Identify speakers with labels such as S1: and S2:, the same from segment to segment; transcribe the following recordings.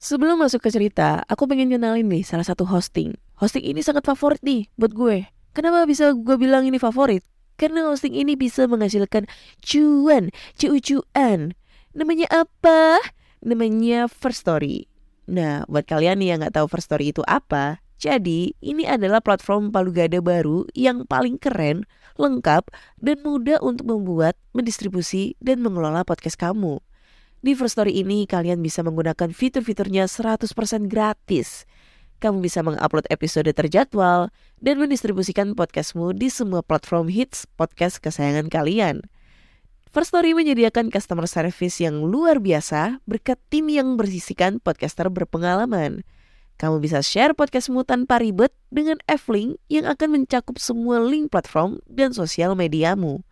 S1: Sebelum masuk ke cerita, aku pengen kenalin nih salah satu hosting. Hosting ini sangat favorit nih buat gue. Kenapa bisa gue bilang ini favorit? Karena hosting ini bisa menghasilkan cuan, cuan. Namanya apa? Namanya First Story. Nah, buat kalian nih yang nggak tahu First Story itu apa, jadi ini adalah platform palu gada baru yang paling keren, lengkap, dan mudah untuk membuat, mendistribusi, dan mengelola podcast kamu. Di First Story ini kalian bisa menggunakan fitur-fiturnya 100% gratis. Kamu bisa mengupload episode terjadwal dan mendistribusikan podcastmu di semua platform hits podcast kesayangan kalian. First Story menyediakan customer service yang luar biasa berkat tim yang bersisikan podcaster berpengalaman. Kamu bisa share podcastmu tanpa ribet dengan F-Link yang akan mencakup semua link platform dan sosial mediamu.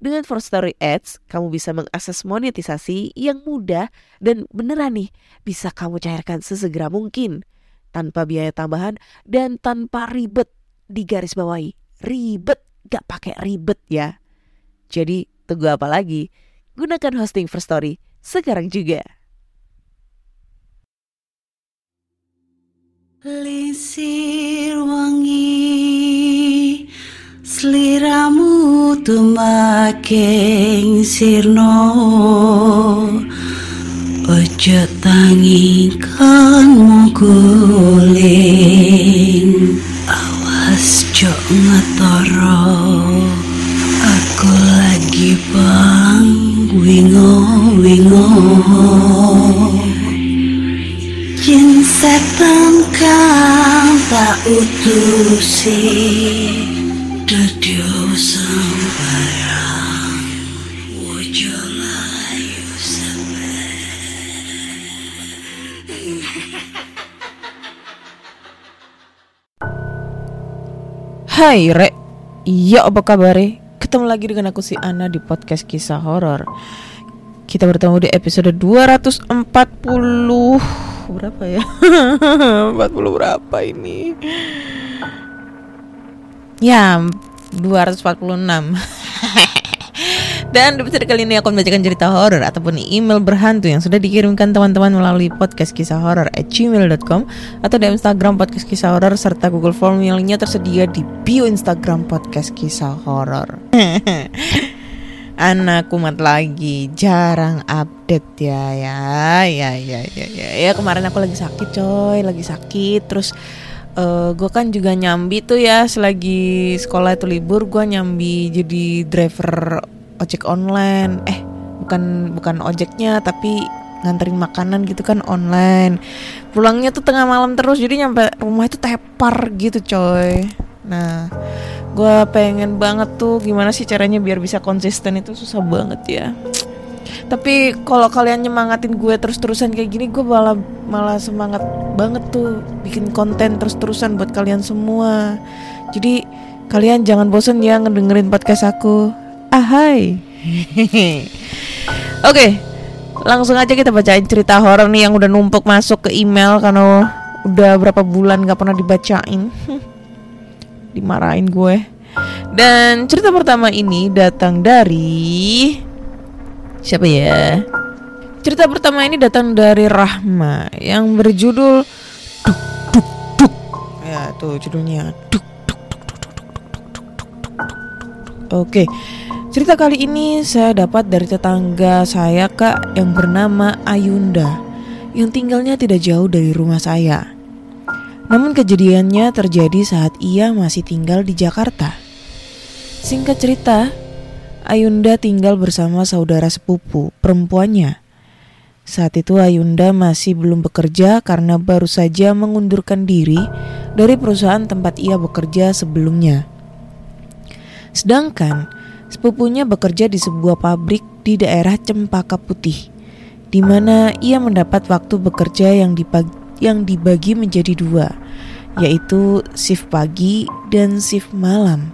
S1: Dengan First Story Ads, kamu bisa mengakses monetisasi yang mudah dan beneran nih bisa kamu cairkan sesegera mungkin tanpa biaya tambahan dan tanpa ribet di garis bawahi. Ribet, gak pakai ribet ya. Jadi tunggu apa lagi? Gunakan hosting First Story sekarang juga.
S2: Lisir wangi Seliramu tumaking sirno Ojo tangi kan guling Awas jok ngetoro Aku lagi bang wingo wingo Jin setan kang tak utusi
S1: Hai Re, iya apa kabar Ketemu lagi dengan aku si Ana di podcast kisah horor. Kita bertemu di episode 240 berapa ya? 40 berapa ini? Ya, 246. Dan episode kali ini aku membacakan cerita horor ataupun email berhantu yang sudah dikirimkan teman-teman melalui podcast kisah horor at gmail.com atau di Instagram podcast kisah horor serta Google Form yang lainnya tersedia di bio Instagram podcast kisah horor. Anak kumat lagi, jarang update ya, ya, ya, ya, ya, ya. Ya kemarin aku lagi sakit coy, lagi sakit, terus uh, gue kan juga nyambi tuh ya selagi sekolah itu libur gue nyambi jadi driver ojek online. Eh bukan bukan ojeknya tapi nganterin makanan gitu kan online. Pulangnya tuh tengah malam terus jadi nyampe rumah itu tepar gitu coy. Nah gue pengen banget tuh gimana sih caranya biar bisa konsisten itu susah banget ya tapi kalau kalian nyemangatin gue terus-terusan kayak gini gue malah malah semangat banget tuh bikin konten terus-terusan buat kalian semua. Jadi kalian jangan bosen ya ngedengerin podcast aku. Ahai oke langsung aja kita bacain cerita horor nih yang udah numpuk masuk ke email karena udah berapa bulan gak pernah dibacain. Dimarahin gue. Dan cerita pertama ini datang dari siapa ya cerita pertama ini datang dari Rahma yang berjudul duk duk duk ya tuh judulnya duk duk duk duk duk duk duk duk duk duk oke Cerita kali ini saya dapat dari tetangga saya kak yang bernama Ayunda yang tinggalnya tidak jauh dari rumah saya. Namun kejadiannya terjadi saat ia masih tinggal di Jakarta. Singkat cerita, Ayunda tinggal bersama saudara sepupu perempuannya. Saat itu Ayunda masih belum bekerja karena baru saja mengundurkan diri dari perusahaan tempat ia bekerja sebelumnya. Sedangkan Sepupunya bekerja di sebuah pabrik di daerah Cempaka Putih, di mana ia mendapat waktu bekerja yang dibagi, yang dibagi menjadi dua, yaitu shift pagi dan shift malam.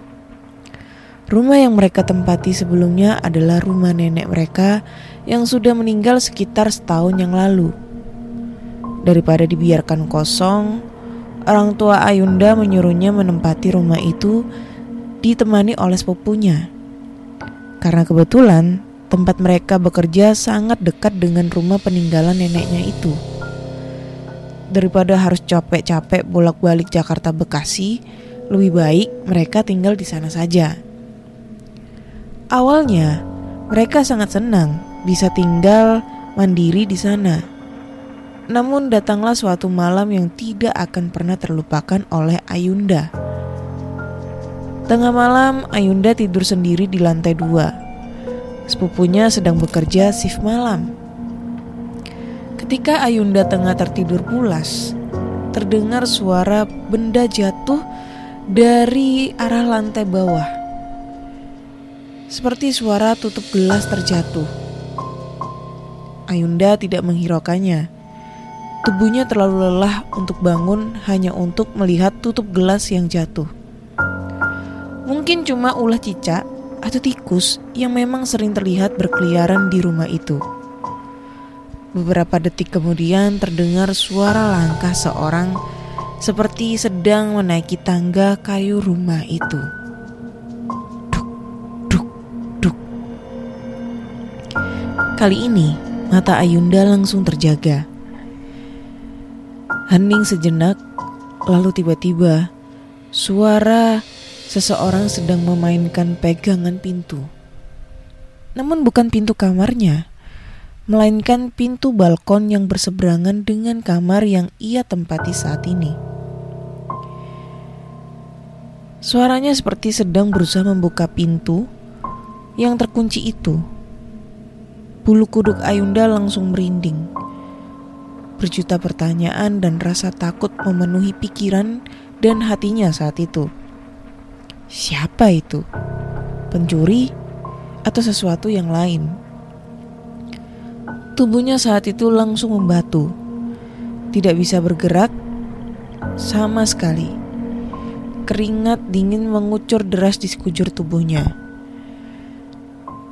S1: Rumah yang mereka tempati sebelumnya adalah rumah nenek mereka yang sudah meninggal sekitar setahun yang lalu. Daripada dibiarkan kosong, orang tua Ayunda menyuruhnya menempati rumah itu ditemani oleh sepupunya karena kebetulan tempat mereka bekerja sangat dekat dengan rumah peninggalan neneknya itu. daripada harus capek-capek bolak-balik Jakarta Bekasi, lebih baik mereka tinggal di sana saja. Awalnya, mereka sangat senang bisa tinggal mandiri di sana. Namun datanglah suatu malam yang tidak akan pernah terlupakan oleh Ayunda. Tengah malam, Ayunda tidur sendiri di lantai dua. Sepupunya sedang bekerja shift malam. Ketika Ayunda tengah tertidur pulas, terdengar suara benda jatuh dari arah lantai bawah. Seperti suara tutup gelas terjatuh. Ayunda tidak menghiraukannya. Tubuhnya terlalu lelah untuk bangun hanya untuk melihat tutup gelas yang jatuh. Mungkin cuma ulah cicak atau tikus yang memang sering terlihat berkeliaran di rumah itu. Beberapa detik kemudian terdengar suara langkah seorang seperti sedang menaiki tangga kayu rumah itu. Kali ini mata Ayunda langsung terjaga. Hening sejenak, lalu tiba-tiba suara seseorang sedang memainkan pegangan pintu. Namun bukan pintu kamarnya, melainkan pintu balkon yang berseberangan dengan kamar yang ia tempati saat ini. Suaranya seperti sedang berusaha membuka pintu yang terkunci itu. Bulu kuduk Ayunda langsung merinding. Berjuta pertanyaan dan rasa takut memenuhi pikiran dan hatinya saat itu. Siapa itu? Pencuri atau sesuatu yang lain? Tubuhnya saat itu langsung membatu. Tidak bisa bergerak sama sekali. Keringat dingin mengucur deras di sekujur tubuhnya.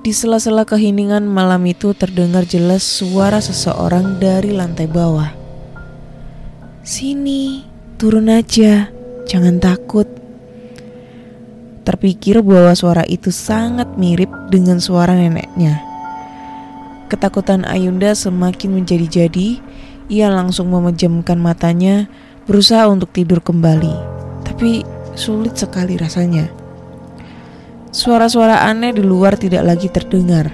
S1: Di sela-sela keheningan malam itu terdengar jelas suara seseorang dari lantai bawah. Sini, turun aja, jangan takut. Terpikir bahwa suara itu sangat mirip dengan suara neneknya. Ketakutan Ayunda semakin menjadi-jadi. Ia langsung memejamkan matanya, berusaha untuk tidur kembali, tapi sulit sekali rasanya. Suara-suara aneh di luar tidak lagi terdengar.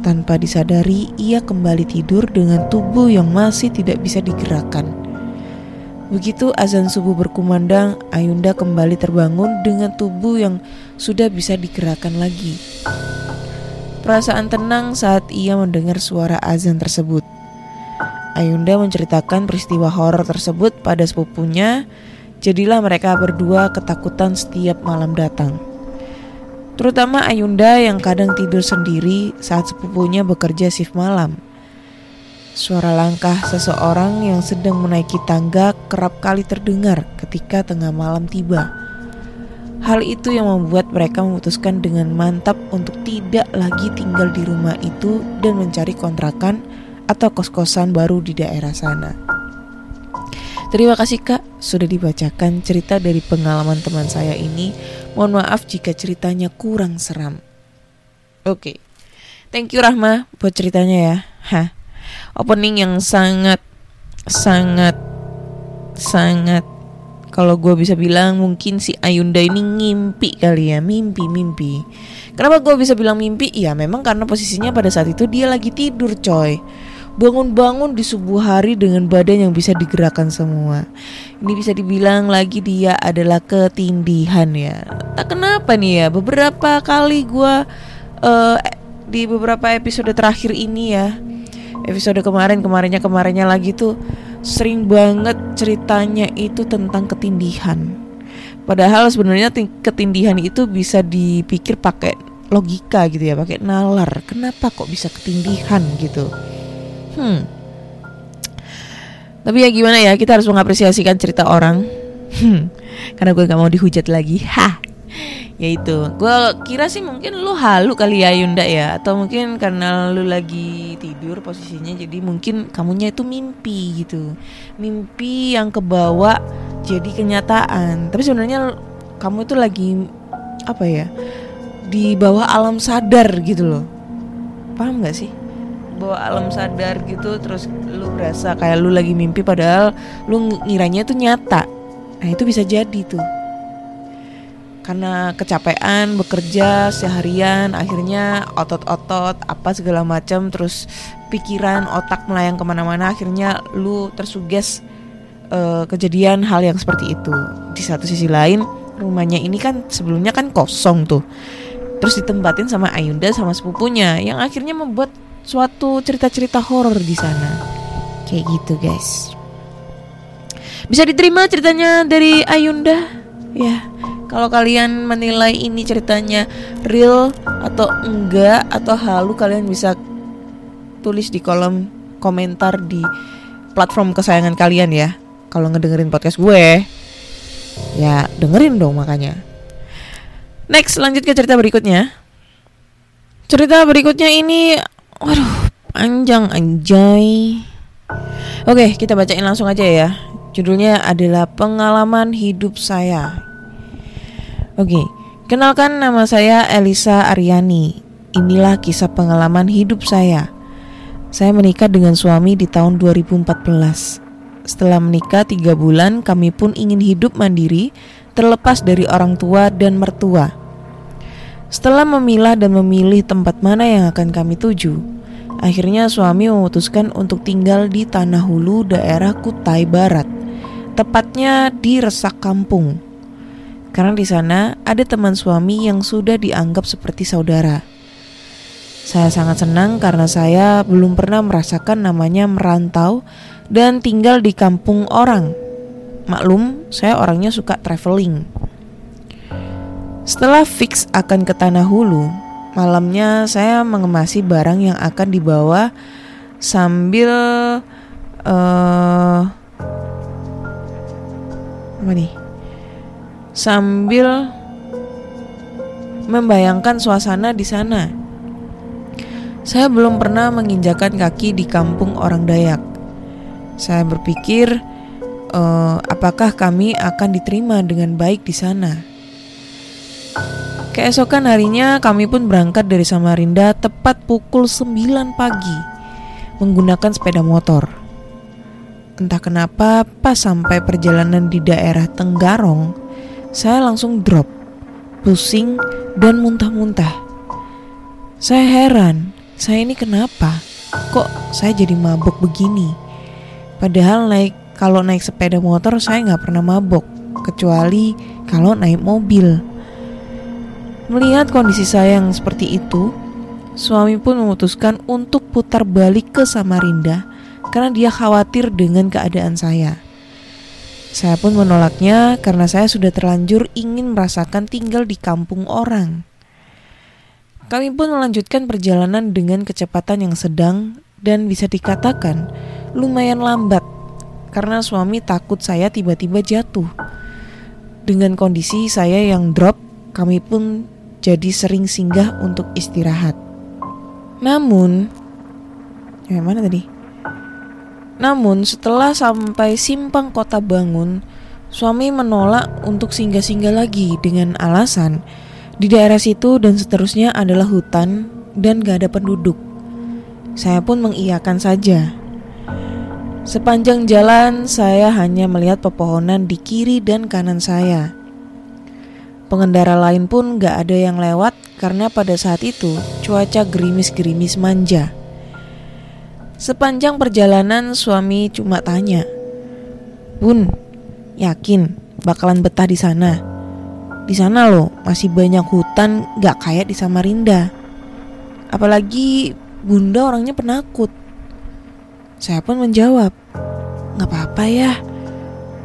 S1: Tanpa disadari, ia kembali tidur dengan tubuh yang masih tidak bisa digerakkan. Begitu azan subuh berkumandang, Ayunda kembali terbangun dengan tubuh yang sudah bisa digerakkan lagi. Perasaan tenang saat ia mendengar suara azan tersebut. Ayunda menceritakan peristiwa horor tersebut pada sepupunya. Jadilah mereka berdua ketakutan setiap malam datang. Terutama Ayunda yang kadang tidur sendiri saat sepupunya bekerja shift malam. Suara langkah seseorang yang sedang menaiki tangga kerap kali terdengar ketika tengah malam tiba. Hal itu yang membuat mereka memutuskan dengan mantap untuk tidak lagi tinggal di rumah itu dan mencari kontrakan atau kos-kosan baru di daerah sana. Terima kasih kak sudah dibacakan cerita dari pengalaman teman saya ini. Mohon maaf jika ceritanya kurang seram. Oke, okay. thank you Rahma buat ceritanya ya. Hah opening yang sangat sangat sangat kalau gue bisa bilang mungkin si Ayunda ini ngimpi kali ya mimpi mimpi kenapa gue bisa bilang mimpi ya memang karena posisinya pada saat itu dia lagi tidur coy bangun-bangun di subuh hari dengan badan yang bisa digerakkan semua ini bisa dibilang lagi dia adalah ketindihan ya tak kenapa nih ya beberapa kali gue uh, di beberapa episode terakhir ini ya episode kemarin kemarinnya kemarinnya lagi tuh sering banget ceritanya itu tentang ketindihan. Padahal sebenarnya ketindihan itu bisa dipikir pakai logika gitu ya, pakai nalar. Kenapa kok bisa ketindihan gitu? Hmm. Tapi ya gimana ya, kita harus mengapresiasikan cerita orang. Hmm. Karena gue gak mau dihujat lagi. Hah ya itu gue kira sih mungkin lu halu kali ya Yunda ya atau mungkin karena lu lagi tidur posisinya jadi mungkin kamunya itu mimpi gitu mimpi yang kebawa jadi kenyataan tapi sebenarnya kamu itu lagi apa ya di bawah alam sadar gitu loh paham gak sih bawa alam sadar gitu terus lu berasa kayak lu lagi mimpi padahal lu ngiranya itu nyata. Nah itu bisa jadi tuh. Karena kecapean bekerja seharian akhirnya otot-otot apa segala macam terus pikiran otak melayang ke mana-mana akhirnya lu tersuges uh, kejadian hal yang seperti itu. Di satu sisi lain rumahnya ini kan sebelumnya kan kosong tuh. Terus ditempatin sama Ayunda sama sepupunya yang akhirnya membuat suatu cerita-cerita horor di sana kayak gitu guys bisa diterima ceritanya dari Ayunda ya kalau kalian menilai ini ceritanya real atau enggak atau halu kalian bisa tulis di kolom komentar di platform kesayangan kalian ya. Kalau ngedengerin podcast gue, ya dengerin dong makanya. Next, lanjut ke cerita berikutnya. Cerita berikutnya ini, waduh, panjang anjay. Oke, kita bacain langsung aja ya. Judulnya adalah pengalaman hidup saya. Oke, kenalkan nama saya Elisa Aryani. Inilah kisah pengalaman hidup saya. Saya menikah dengan suami di tahun 2014. Setelah menikah tiga bulan, kami pun ingin hidup mandiri, terlepas dari orang tua dan mertua. Setelah memilah dan memilih tempat mana yang akan kami tuju, akhirnya suami memutuskan untuk tinggal di Tanah Hulu, daerah Kutai Barat, tepatnya di Resak Kampung. Karena di sana ada teman suami yang sudah dianggap seperti saudara. Saya sangat senang karena saya belum pernah merasakan namanya merantau dan tinggal di kampung orang. Maklum, saya orangnya suka traveling. Setelah fix akan ke Tanah Hulu, malamnya saya mengemasi barang yang akan dibawa sambil uh, apa nih? sambil membayangkan suasana di sana. Saya belum pernah menginjakan kaki di kampung orang Dayak. Saya berpikir, uh, apakah kami akan diterima dengan baik di sana. Keesokan harinya kami pun berangkat dari Samarinda tepat pukul 9 pagi menggunakan sepeda motor. Entah kenapa pas sampai perjalanan di daerah Tenggarong, saya langsung drop, pusing, dan muntah-muntah. Saya heran, saya ini kenapa? Kok saya jadi mabok begini? Padahal naik kalau naik sepeda motor saya nggak pernah mabok, kecuali kalau naik mobil. Melihat kondisi saya yang seperti itu, suami pun memutuskan untuk putar balik ke Samarinda karena dia khawatir dengan keadaan saya. Saya pun menolaknya karena saya sudah terlanjur ingin merasakan tinggal di kampung orang. Kami pun melanjutkan perjalanan dengan kecepatan yang sedang dan bisa dikatakan lumayan lambat karena suami takut saya tiba-tiba jatuh. Dengan kondisi saya yang drop, kami pun jadi sering singgah untuk istirahat. Namun, ya mana tadi? Namun setelah sampai simpang kota bangun, suami menolak untuk singgah-singgah lagi dengan alasan di daerah situ dan seterusnya adalah hutan dan gak ada penduduk. Saya pun mengiyakan saja. Sepanjang jalan saya hanya melihat pepohonan di kiri dan kanan saya. Pengendara lain pun gak ada yang lewat karena pada saat itu cuaca gerimis-gerimis manja. Sepanjang perjalanan suami cuma tanya, "Bun, yakin bakalan betah di sana?" Di sana loh masih banyak hutan gak kayak di Samarinda. Apalagi bunda orangnya penakut. Saya pun menjawab, "Gak apa-apa ya.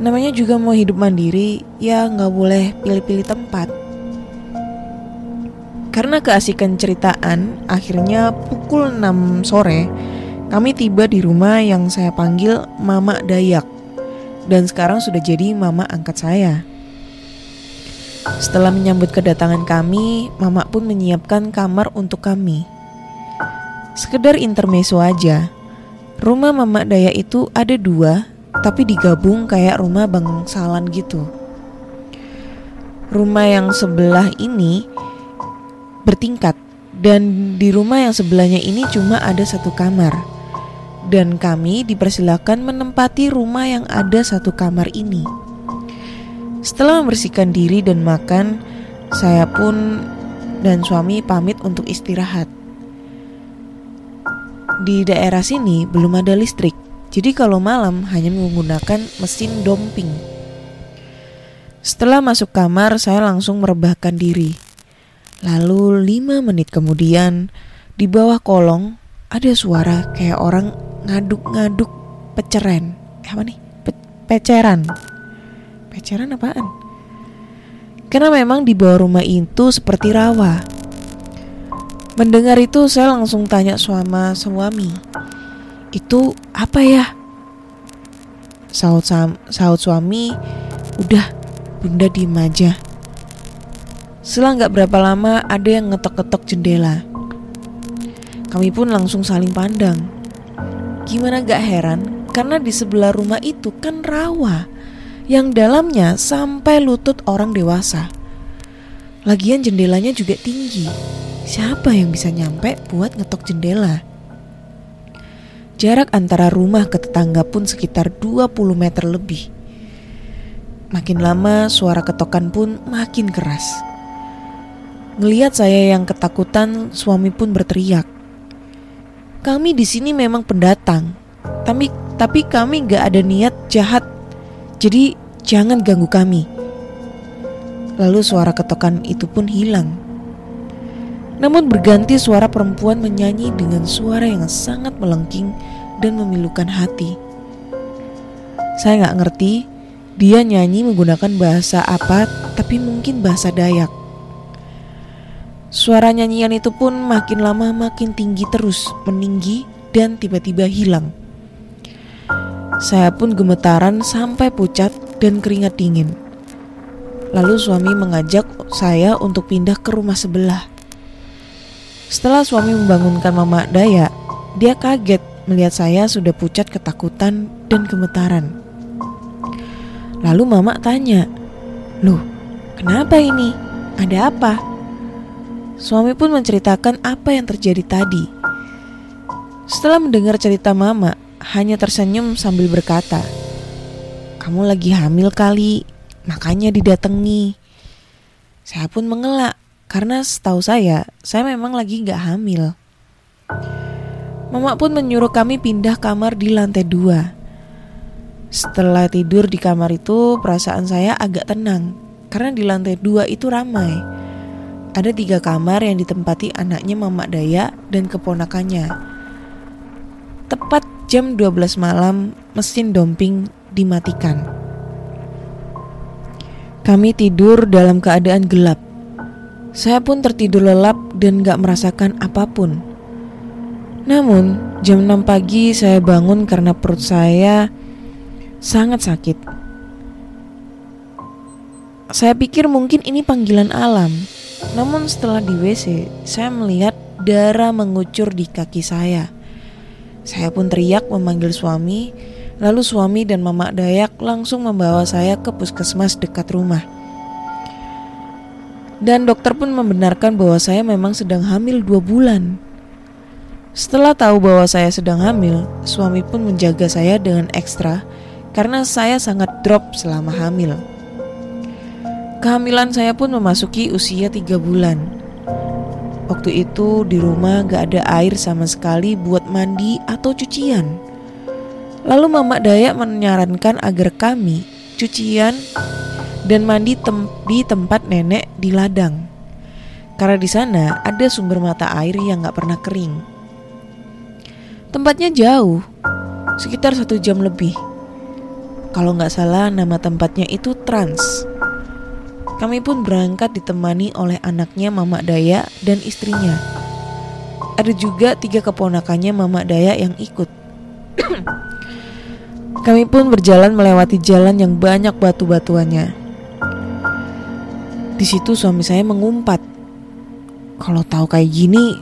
S1: Namanya juga mau hidup mandiri, ya gak boleh pilih-pilih tempat." Karena keasikan ceritaan, akhirnya pukul 6 sore kami tiba di rumah yang saya panggil Mama Dayak dan sekarang sudah jadi mama angkat saya. Setelah menyambut kedatangan kami, Mama pun menyiapkan kamar untuk kami. Sekedar intermezzo aja. Rumah Mama Dayak itu ada dua, tapi digabung kayak rumah bangsalan gitu. Rumah yang sebelah ini bertingkat Dan di rumah yang sebelahnya ini cuma ada satu kamar. Dan kami dipersilakan menempati rumah yang ada satu kamar ini. Setelah membersihkan diri dan makan, saya pun dan suami pamit untuk istirahat. Di daerah sini belum ada listrik, jadi kalau malam hanya menggunakan mesin domping. Setelah masuk kamar, saya langsung merebahkan diri. Lalu lima menit kemudian di bawah kolong ada suara kayak orang ngaduk-ngaduk peceren. Eh, apa nih? Pe- peceran. Peceran apaan? Karena memang di bawah rumah itu seperti rawa. Mendengar itu saya langsung tanya suama suami. Itu apa ya? Saut, saut suami, udah bunda diem aja. Setelah nggak berapa lama ada yang ngetok-ketok jendela. Kami pun langsung saling pandang. Gimana gak heran karena di sebelah rumah itu kan rawa yang dalamnya sampai lutut orang dewasa. Lagian jendelanya juga tinggi. Siapa yang bisa nyampe buat ngetok jendela? Jarak antara rumah ke tetangga pun sekitar 20 meter lebih. Makin lama suara ketokan pun makin keras. Ngeliat saya yang ketakutan, suami pun berteriak. Kami di sini memang pendatang, tapi tapi kami gak ada niat jahat. Jadi jangan ganggu kami. Lalu suara ketokan itu pun hilang. Namun berganti suara perempuan menyanyi dengan suara yang sangat melengking dan memilukan hati. Saya gak ngerti dia nyanyi menggunakan bahasa apa, tapi mungkin bahasa Dayak. Suara nyanyian itu pun makin lama makin tinggi terus, meninggi dan tiba-tiba hilang. Saya pun gemetaran sampai pucat dan keringat dingin. Lalu suami mengajak saya untuk pindah ke rumah sebelah. Setelah suami membangunkan mama Daya, dia kaget melihat saya sudah pucat ketakutan dan gemetaran. Lalu mama tanya, Loh, kenapa ini? Ada apa?" Suami pun menceritakan apa yang terjadi tadi. Setelah mendengar cerita mama, hanya tersenyum sambil berkata, "Kamu lagi hamil kali, makanya didatangi." Saya pun mengelak karena setahu saya, saya memang lagi gak hamil. Mama pun menyuruh kami pindah kamar di lantai dua. Setelah tidur di kamar itu, perasaan saya agak tenang karena di lantai dua itu ramai. Ada tiga kamar yang ditempati anaknya Mama Daya dan keponakannya. Tepat jam 12 malam, mesin domping dimatikan. Kami tidur dalam keadaan gelap. Saya pun tertidur lelap dan gak merasakan apa pun. Namun, jam 6 pagi saya bangun karena perut saya sangat sakit. Saya pikir mungkin ini panggilan alam, namun setelah di WC, saya melihat darah mengucur di kaki saya. Saya pun teriak memanggil suami, lalu suami dan mama Dayak langsung membawa saya ke puskesmas dekat rumah. Dan dokter pun membenarkan bahwa saya memang sedang hamil dua bulan. Setelah tahu bahwa saya sedang hamil, suami pun menjaga saya dengan ekstra karena saya sangat drop selama hamil. Kehamilan saya pun memasuki usia tiga bulan. Waktu itu di rumah gak ada air sama sekali buat mandi atau cucian. Lalu Mama Dayak menyarankan agar kami cucian dan mandi tem di tempat nenek di ladang. Karena di sana ada sumber mata air yang gak pernah kering. Tempatnya jauh, sekitar satu jam lebih. Kalau nggak salah nama tempatnya itu Trans. Kami pun berangkat ditemani oleh anaknya Mama Daya dan istrinya. Ada juga tiga keponakannya Mama Daya yang ikut. Kami pun berjalan melewati jalan yang banyak batu-batuannya. Di situ suami saya mengumpat. Kalau tahu kayak gini,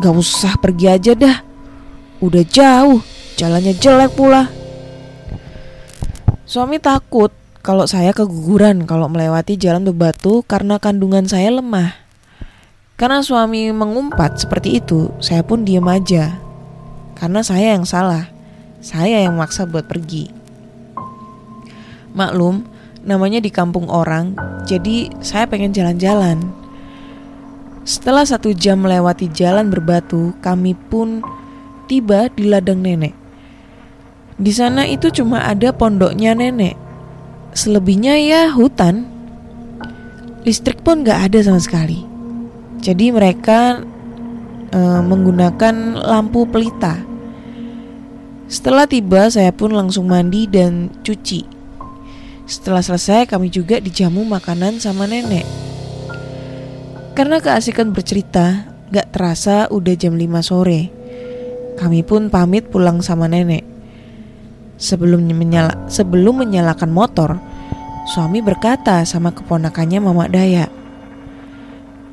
S1: gak usah pergi aja dah. Udah jauh, jalannya jelek pula. Suami takut kalau saya keguguran kalau melewati jalan bebatu karena kandungan saya lemah. Karena suami mengumpat seperti itu, saya pun diam aja. Karena saya yang salah. Saya yang maksa buat pergi. Maklum, namanya di kampung orang, jadi saya pengen jalan-jalan. Setelah satu jam melewati jalan berbatu, kami pun tiba di ladang nenek. Di sana itu cuma ada pondoknya nenek. Selebihnya ya hutan. Listrik pun gak ada sama sekali. Jadi mereka e, menggunakan lampu pelita. Setelah tiba, saya pun langsung mandi dan cuci. Setelah selesai, kami juga dijamu makanan sama nenek. Karena keasikan bercerita, gak terasa udah jam 5 sore. Kami pun pamit pulang sama nenek. Sebelum menyala, sebelum menyalakan motor, suami berkata sama keponakannya Mama Daya,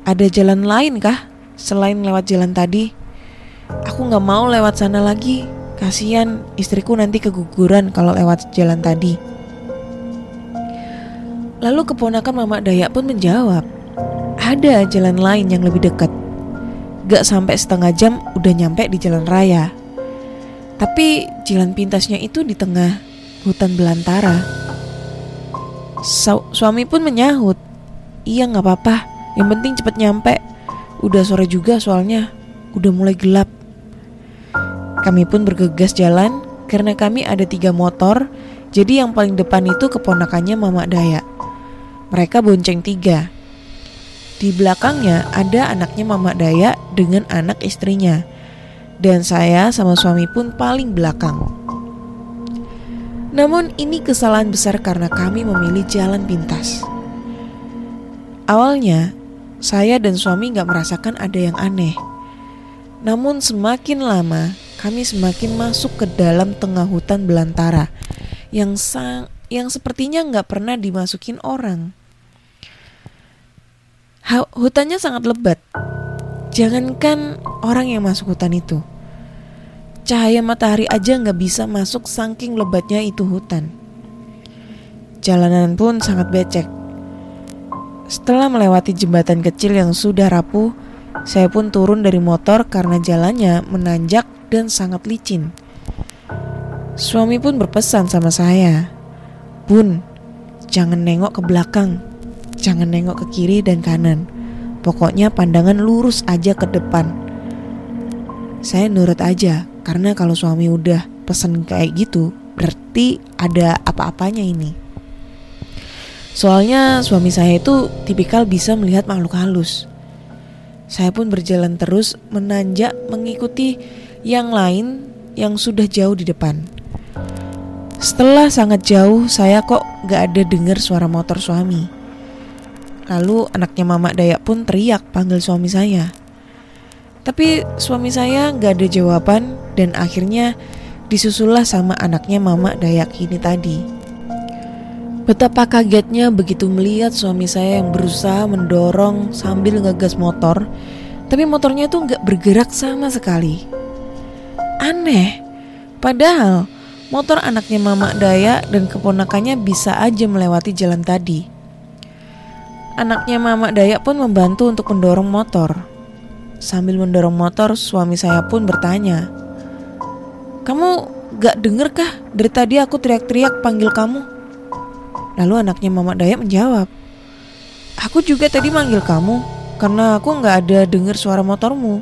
S1: ada jalan lain kah selain lewat jalan tadi? Aku gak mau lewat sana lagi. Kasian istriku nanti keguguran kalau lewat jalan tadi. Lalu keponakan Mama Dayak pun menjawab, ada jalan lain yang lebih dekat. Gak sampai setengah jam udah nyampe di jalan raya. Tapi jalan pintasnya itu di tengah hutan belantara. Su suami pun menyahut, iya gak apa-apa, yang penting cepet nyampe. Udah sore juga soalnya, udah mulai gelap. Kami pun bergegas jalan karena kami ada tiga motor, jadi yang paling depan itu keponakannya Mama Daya. Mereka bonceng tiga. Di belakangnya ada anaknya Mama Daya dengan anak istrinya. Dan saya sama suami pun paling belakang. Namun ini kesalahan besar karena kami memilih jalan pintas. Awalnya saya dan suami gak merasakan ada yang aneh. Namun semakin lama, kami semakin masuk ke dalam tengah hutan belantara yang sang yang sepertinya nggak pernah dimasukin orang. Hutannya sangat lebat. Jangankan orang yang masuk hutan itu, cahaya matahari aja nggak bisa masuk saking lebatnya itu hutan. Jalanan pun sangat becek. Setelah melewati jembatan kecil yang sudah rapuh, saya pun turun dari motor karena jalannya menanjak dan sangat licin. Suami pun berpesan sama saya, "Bun, jangan nengok ke belakang, jangan nengok ke kiri dan kanan. Pokoknya pandangan lurus aja ke depan." Saya nurut aja karena kalau suami udah pesen kayak gitu, berarti ada apa-apanya ini. Soalnya suami saya itu tipikal bisa melihat makhluk halus. Saya pun berjalan terus menanjak mengikuti yang lain yang sudah jauh di depan. Setelah sangat jauh, saya kok gak ada dengar suara motor suami. Lalu anaknya Mama Dayak pun teriak panggil suami saya. Tapi suami saya gak ada jawaban dan akhirnya disusullah sama anaknya Mama Dayak ini tadi. Betapa kagetnya begitu melihat suami saya yang berusaha mendorong sambil ngegas motor, tapi motornya itu nggak bergerak sama sekali. Aneh, padahal motor anaknya Mama Daya dan keponakannya bisa aja melewati jalan tadi. Anaknya Mama Daya pun membantu untuk mendorong motor. Sambil mendorong motor, suami saya pun bertanya, "Kamu gak denger kah dari tadi aku teriak-teriak panggil kamu?" Lalu anaknya Mama Dayak menjawab, Aku juga tadi manggil kamu karena aku nggak ada dengar suara motormu.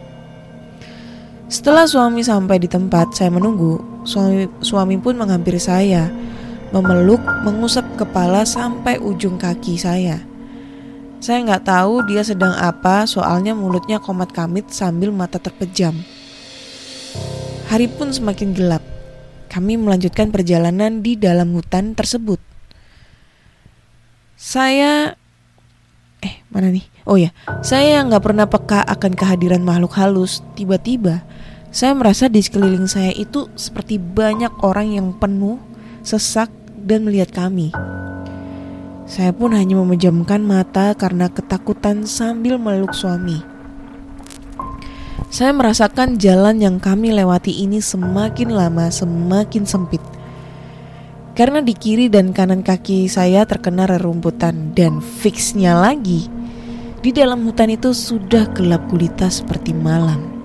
S1: Setelah suami sampai di tempat saya menunggu, suami, suami pun menghampiri saya, memeluk, mengusap kepala sampai ujung kaki saya. Saya nggak tahu dia sedang apa, soalnya mulutnya komat kamit sambil mata terpejam. Hari pun semakin gelap. Kami melanjutkan perjalanan di dalam hutan tersebut. Saya eh mana nih? Oh ya, saya yang nggak pernah peka akan kehadiran makhluk halus. Tiba-tiba saya merasa di sekeliling saya itu seperti banyak orang yang penuh, sesak dan melihat kami. Saya pun hanya memejamkan mata karena ketakutan sambil meluk suami. Saya merasakan jalan yang kami lewati ini semakin lama semakin sempit. Karena di kiri dan kanan kaki saya terkena rerumputan dan fixnya lagi. Di dalam hutan itu sudah gelap gulita seperti malam.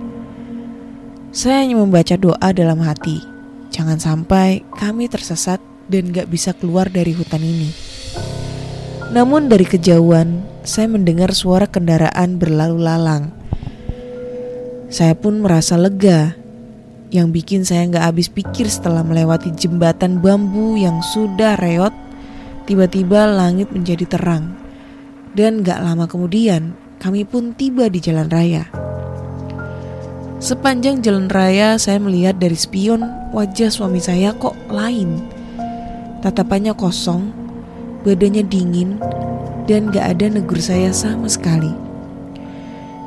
S1: Saya hanya membaca doa dalam hati. Jangan sampai kami tersesat dan gak bisa keluar dari hutan ini. Namun dari kejauhan, saya mendengar suara kendaraan berlalu lalang. Saya pun merasa lega yang bikin saya nggak habis pikir setelah melewati jembatan bambu yang sudah reot, tiba-tiba langit menjadi terang. Dan gak lama kemudian, kami pun tiba di jalan raya. Sepanjang jalan raya, saya melihat dari spion wajah suami saya kok lain. Tatapannya kosong, badannya dingin, dan gak ada negur saya sama sekali.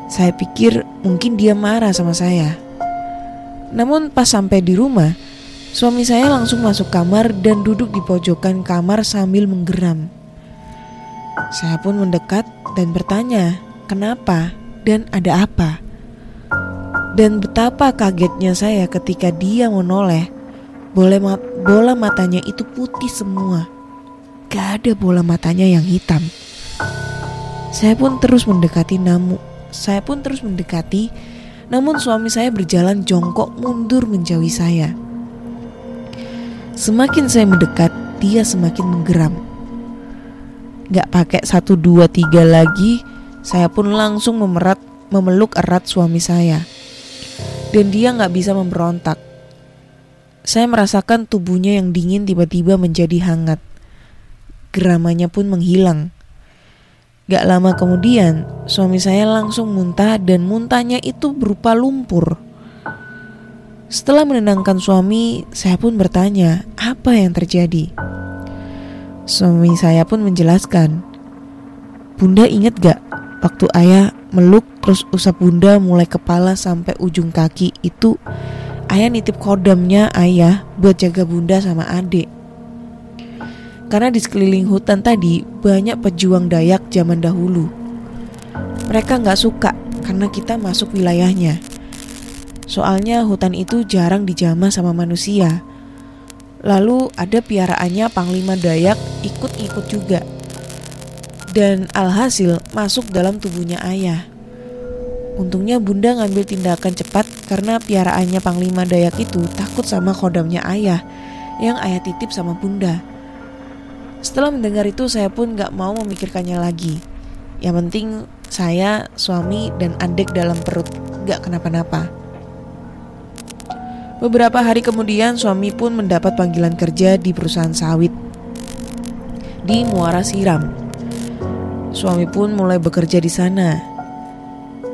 S1: Saya pikir mungkin dia marah sama saya namun pas sampai di rumah, suami saya langsung masuk kamar dan duduk di pojokan kamar sambil menggeram. Saya pun mendekat dan bertanya, "Kenapa dan ada apa?" Dan betapa kagetnya saya ketika dia menoleh. Bola, bola matanya itu putih semua. Gak ada bola matanya yang hitam. Saya pun terus mendekati namu. Saya pun terus mendekati namun suami saya berjalan jongkok mundur menjauhi saya. Semakin saya mendekat, dia semakin menggeram. Gak pakai satu dua tiga lagi, saya pun langsung memerat memeluk erat suami saya. Dan dia gak bisa memberontak. Saya merasakan tubuhnya yang dingin tiba-tiba menjadi hangat. Geramannya pun menghilang. Gak lama kemudian, suami saya langsung muntah dan muntahnya itu berupa lumpur. Setelah menenangkan suami, saya pun bertanya, apa yang terjadi? Suami saya pun menjelaskan, Bunda ingat gak waktu ayah meluk terus usap bunda mulai kepala sampai ujung kaki itu ayah nitip kodamnya ayah buat jaga bunda sama adik. Karena di sekeliling hutan tadi banyak pejuang Dayak zaman dahulu. Mereka nggak suka karena kita masuk wilayahnya. Soalnya hutan itu jarang dijamah sama manusia. Lalu ada piaraannya Panglima Dayak ikut-ikut juga. Dan alhasil masuk dalam tubuhnya ayah. Untungnya bunda ngambil tindakan cepat karena piaraannya Panglima Dayak itu takut sama kodamnya ayah yang ayah titip sama bunda. Setelah mendengar itu saya pun gak mau memikirkannya lagi. Yang penting saya, suami, dan adik dalam perut gak kenapa-napa. Beberapa hari kemudian suami pun mendapat panggilan kerja di perusahaan sawit di Muara Siram. Suami pun mulai bekerja di sana.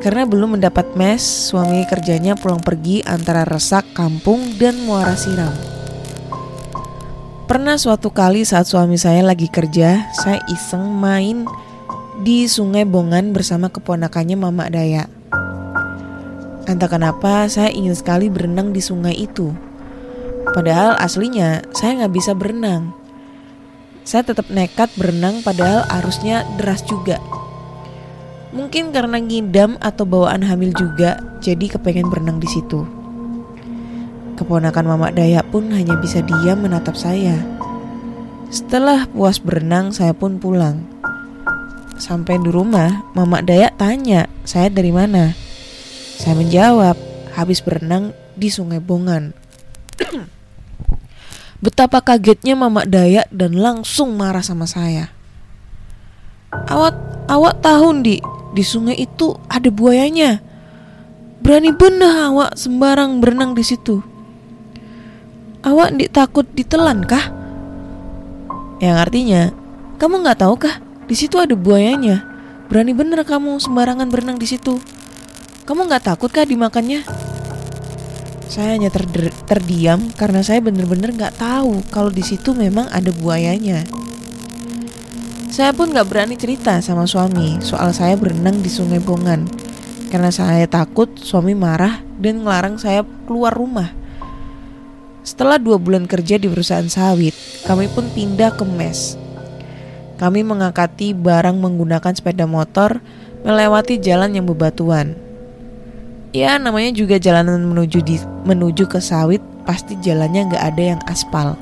S1: Karena belum mendapat mes, suami kerjanya pulang pergi antara Resak, Kampung, dan Muara Siram. Pernah suatu kali saat suami saya lagi kerja, saya iseng main di Sungai Bongan bersama keponakannya Mama Daya. Entah kenapa saya ingin sekali berenang di sungai itu. Padahal aslinya saya nggak bisa berenang. Saya tetap nekat berenang padahal arusnya deras juga. Mungkin karena ngidam atau bawaan hamil juga, jadi kepengen berenang di situ. Keponakan Mama Dayak pun hanya bisa diam menatap saya. Setelah puas berenang, saya pun pulang. Sampai di rumah, Mama Dayak tanya, saya dari mana? Saya menjawab, habis berenang di Sungai Bongan. Betapa kagetnya Mama Dayak dan langsung marah sama saya. Awak, awak tahu di di sungai itu ada buayanya. Berani benar awak sembarang berenang di situ. Awak ndik takut ditelan kah? Yang artinya, kamu nggak tahu kah? Di situ ada buayanya. Berani bener kamu sembarangan berenang di situ. Kamu nggak takut kah dimakannya? Saya hanya ter terdiam karena saya bener-bener nggak tahu kalau di situ memang ada buayanya. Saya pun nggak berani cerita sama suami soal saya berenang di Sungai Bongan karena saya takut suami marah dan ngelarang saya keluar rumah. Setelah dua bulan kerja di perusahaan sawit, kami pun pindah ke mes. Kami mengangkati barang menggunakan sepeda motor melewati jalan yang bebatuan. Ya, namanya juga jalanan menuju di, menuju ke sawit, pasti jalannya nggak ada yang aspal.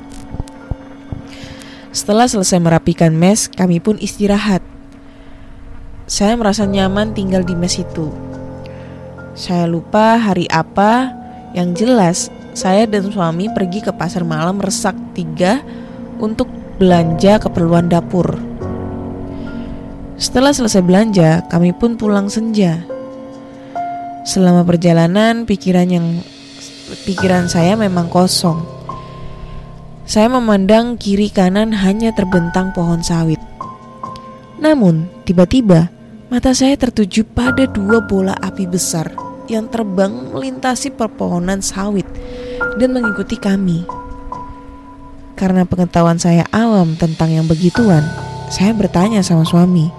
S1: Setelah selesai merapikan mes, kami pun istirahat. saya merasa nyaman tinggal di mes itu. Saya lupa hari apa, yang jelas saya dan suami pergi ke pasar malam Resak 3 untuk belanja keperluan dapur. Setelah selesai belanja, kami pun pulang senja. Selama perjalanan, pikiran yang pikiran saya memang kosong. Saya memandang kiri kanan hanya terbentang pohon sawit. Namun, tiba-tiba mata saya tertuju pada dua bola api besar yang terbang melintasi perpohonan sawit dan mengikuti kami. Karena pengetahuan saya awam tentang yang begituan, saya bertanya sama suami,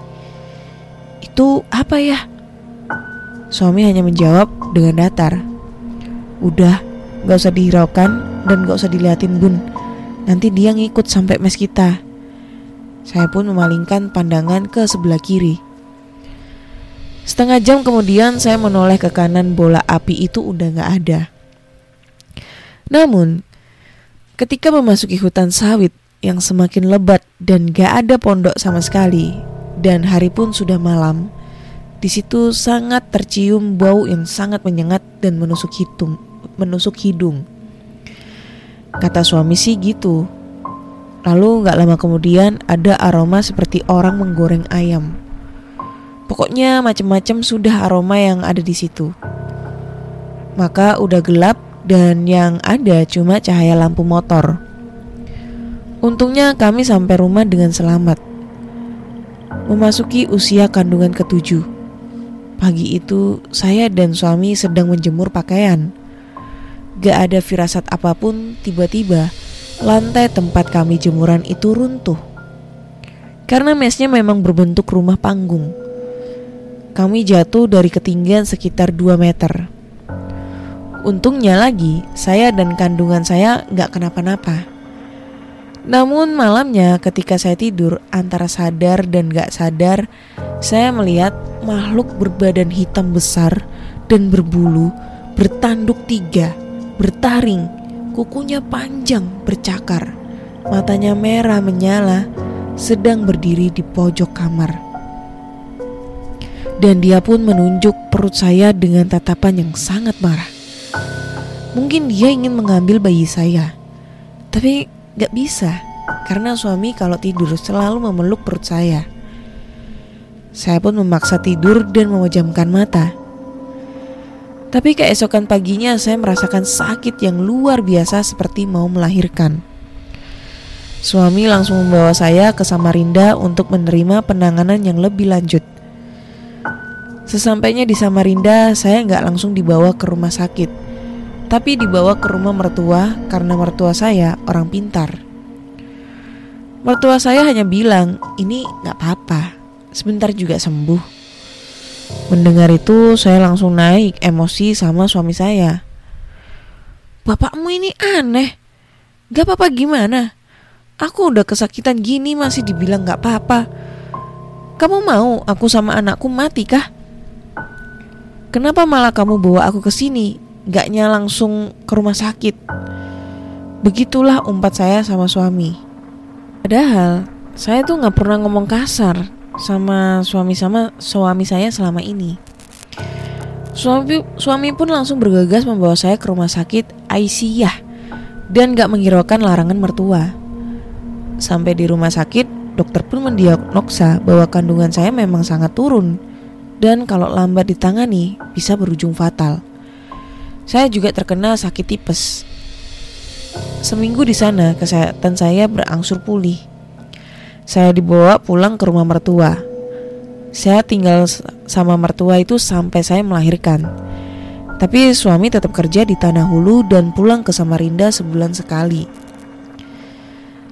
S1: "Itu apa ya?" Suami hanya menjawab dengan datar, "Udah, gak usah dihiraukan dan gak usah diliatin bun. Nanti dia ngikut sampai mes kita. Saya pun memalingkan pandangan ke sebelah kiri. Setengah jam kemudian saya menoleh ke kanan bola api itu udah gak ada. Namun, ketika memasuki hutan sawit yang semakin lebat dan gak ada pondok sama sekali, dan hari pun sudah malam, di situ sangat tercium bau yang sangat menyengat dan menusuk hidung. Menusuk hidung. Kata suami sih gitu. Lalu gak lama kemudian ada aroma seperti orang menggoreng ayam. Pokoknya macam-macam sudah aroma yang ada di situ. Maka udah gelap dan yang ada cuma cahaya lampu motor. Untungnya kami sampai rumah dengan selamat. Memasuki usia kandungan ketujuh. Pagi itu saya dan suami sedang menjemur pakaian. Gak ada firasat apa pun, tiba-tiba lantai tempat kami jemuran itu runtuh. Karena mesnya memang berbentuk rumah panggung. Kami jatuh dari ketinggian sekitar 2 meter. Untungnya lagi, saya dan kandungan saya gak kenapa-napa. Namun malamnya ketika saya tidur antara sadar dan gak sadar, saya melihat makhluk berbadan hitam besar dan berbulu bertanduk tiga bertaring, kukunya panjang bercakar, matanya merah menyala, sedang berdiri di pojok kamar. Dan dia pun menunjuk perut saya dengan tatapan yang sangat marah. Mungkin dia ingin mengambil bayi saya, tapi gak bisa karena suami kalau tidur selalu memeluk perut saya. Saya pun memaksa tidur dan memejamkan mata. Tapi keesokan paginya saya merasakan sakit yang luar biasa seperti mau melahirkan. Suami langsung membawa saya ke Samarinda untuk menerima penanganan yang lebih lanjut. Sesampainya di Samarinda, saya nggak langsung dibawa ke rumah sakit, tapi dibawa ke rumah mertua karena mertua saya orang pintar. Mertua saya hanya bilang, ini nggak apa-apa, sebentar juga sembuh. Mendengar itu saya langsung naik emosi sama suami saya. Bapakmu ini aneh. Gak apa-apa gimana? Aku udah kesakitan gini masih dibilang gak apa-apa. Kamu mau aku sama anakku mati kah? Kenapa malah kamu bawa aku ke sini? Gaknya langsung ke rumah sakit. Begitulah umpat saya sama suami. Padahal saya tuh gak pernah ngomong kasar sama suami sama suami saya selama ini. Suami suami pun langsung bergegas membawa saya ke rumah sakit Aisyah dan gak menghiraukan larangan mertua. Sampai di rumah sakit, dokter pun mendiagnosa bahwa kandungan saya memang sangat turun dan kalau lambat ditangani bisa berujung fatal. Saya juga terkena sakit tipes. Seminggu di sana kesehatan saya berangsur pulih saya dibawa pulang ke rumah mertua. Saya tinggal sama mertua itu sampai saya melahirkan. Tapi suami tetap kerja di Tanah Hulu dan pulang ke Samarinda sebulan sekali.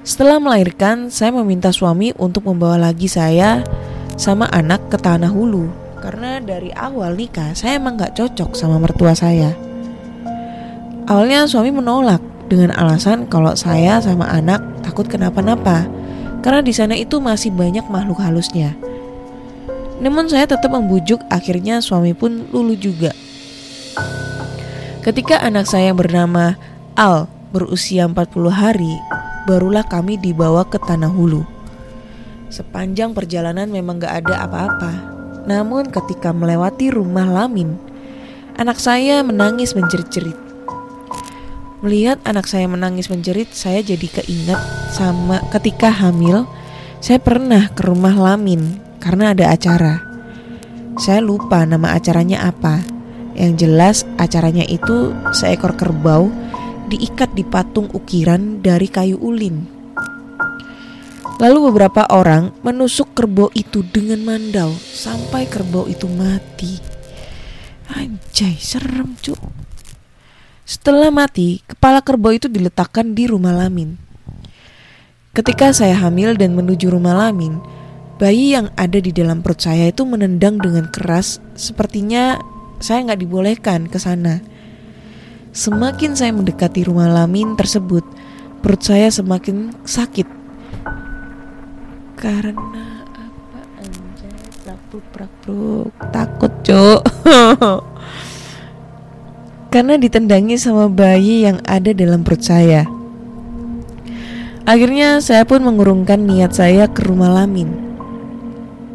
S1: Setelah melahirkan, saya meminta suami untuk membawa lagi saya sama anak ke Tanah Hulu karena dari awal nikah saya emang gak cocok sama mertua saya. Awalnya suami menolak dengan alasan kalau saya sama anak takut kenapa-napa karena di sana itu masih banyak makhluk halusnya. Namun saya tetap membujuk, akhirnya suami pun lulu juga. Ketika anak saya yang bernama Al berusia 40 hari, barulah kami dibawa ke Tanah Hulu. Sepanjang perjalanan memang gak ada apa-apa. Namun ketika melewati rumah Lamin, anak saya menangis menjerit-jerit. Melihat anak saya menangis menjerit, saya jadi keinget sama ketika hamil, saya pernah ke rumah Lamin karena ada acara. Saya lupa nama acaranya apa. Yang jelas acaranya itu seekor kerbau diikat di patung ukiran dari kayu ulin. Lalu beberapa orang menusuk kerbau itu dengan mandau sampai kerbau itu mati. Anjay, serem cuk. Setelah mati, kepala kerbau itu diletakkan di rumah Lamin. Ketika saya hamil dan menuju rumah Lamin, bayi yang ada di dalam perut saya itu menendang dengan keras, sepertinya saya nggak dibolehkan ke sana. Semakin saya mendekati rumah Lamin tersebut, perut saya semakin sakit. Karena apa anjay? Prakruk prakruk takut cuk karena ditendangi sama bayi yang ada dalam perut saya. Akhirnya saya pun mengurungkan niat saya ke rumah Lamin.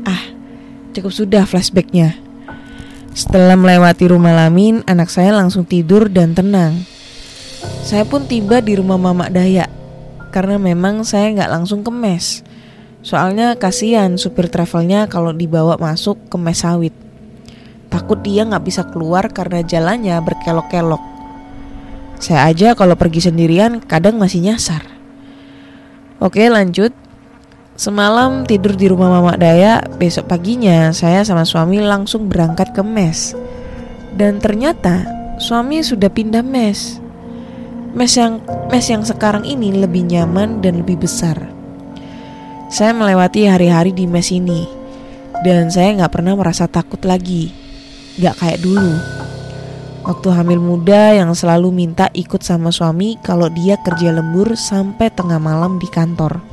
S1: Ah cukup sudah flashbacknya. Setelah melewati rumah Lamin anak saya langsung tidur dan tenang. Saya pun tiba di rumah Mamak Dayak karena memang saya nggak langsung ke mes Soalnya kasihan supir travelnya kalau dibawa masuk ke mes sawit. Takut dia nggak bisa keluar karena jalannya berkelok-kelok. Saya aja kalau pergi sendirian kadang masih nyasar. Oke lanjut. Semalam tidur di rumah Mama Daya, besok paginya saya sama suami langsung berangkat ke mes. Dan ternyata suami sudah pindah mes. Mes yang mes yang sekarang ini lebih nyaman dan lebih besar. Saya melewati hari-hari di mes ini dan saya nggak pernah merasa takut lagi, nggak kayak dulu. Waktu hamil muda yang selalu minta ikut sama suami kalau dia kerja lembur sampai tengah malam di kantor.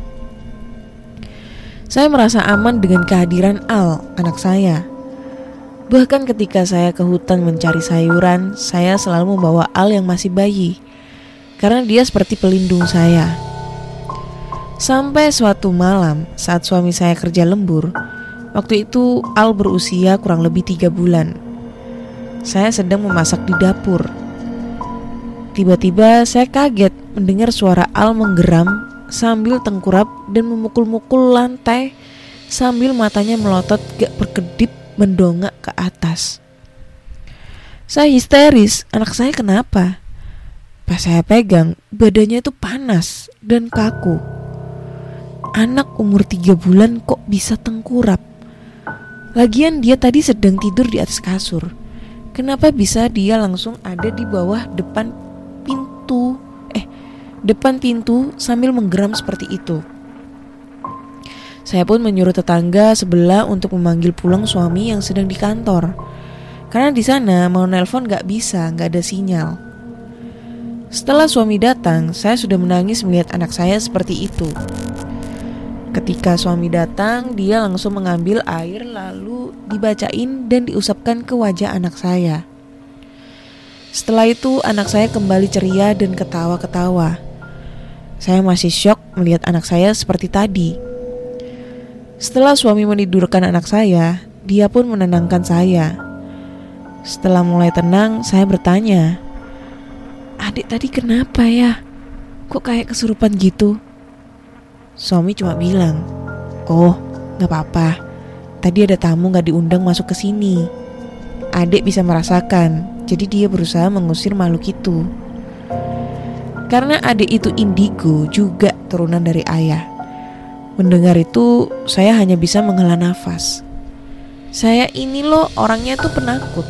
S1: Saya merasa aman dengan kehadiran Al, anak saya. Bahkan ketika saya ke hutan mencari sayuran, saya selalu membawa Al yang masih bayi. Karena dia seperti pelindung saya. Sampai suatu malam saat suami saya kerja lembur, waktu itu Al berusia kurang lebih tiga bulan. Saya sedang memasak di dapur. Tiba-tiba saya kaget mendengar suara Al menggeram sambil tengkurap dan memukul-mukul lantai sambil matanya melotot gak berkedip mendongak ke atas. Saya histeris, anak saya kenapa? Pas saya pegang, badannya itu panas dan kaku. Anak umur tiga bulan kok bisa tengkurap? Lagian dia tadi sedang tidur di atas kasur. Kenapa bisa dia langsung ada di bawah depan pintu? Eh, depan pintu sambil menggeram seperti itu. Saya pun menyuruh tetangga sebelah untuk memanggil pulang suami yang sedang di kantor. Karena di sana mau nelpon gak bisa, gak ada sinyal. Setelah suami datang, saya sudah menangis melihat anak saya seperti itu. Ketika suami datang, dia langsung mengambil air lalu dibacain dan diusapkan ke wajah anak saya. Setelah itu, anak saya kembali ceria dan ketawa-ketawa. Saya masih syok melihat anak saya seperti tadi. Setelah suami menidurkan anak saya, dia pun menenangkan saya. Setelah mulai tenang, saya bertanya, "Adik tadi kenapa ya? Kok kayak kesurupan gitu?" Suami cuma bilang, "Oh, nggak apa-apa. Tadi ada tamu nggak diundang masuk ke sini. Adik bisa merasakan, jadi dia berusaha mengusir makhluk itu." Karena adik itu indigo juga turunan dari ayah. Mendengar itu, saya hanya bisa menghela nafas. Saya ini loh orangnya tuh penakut.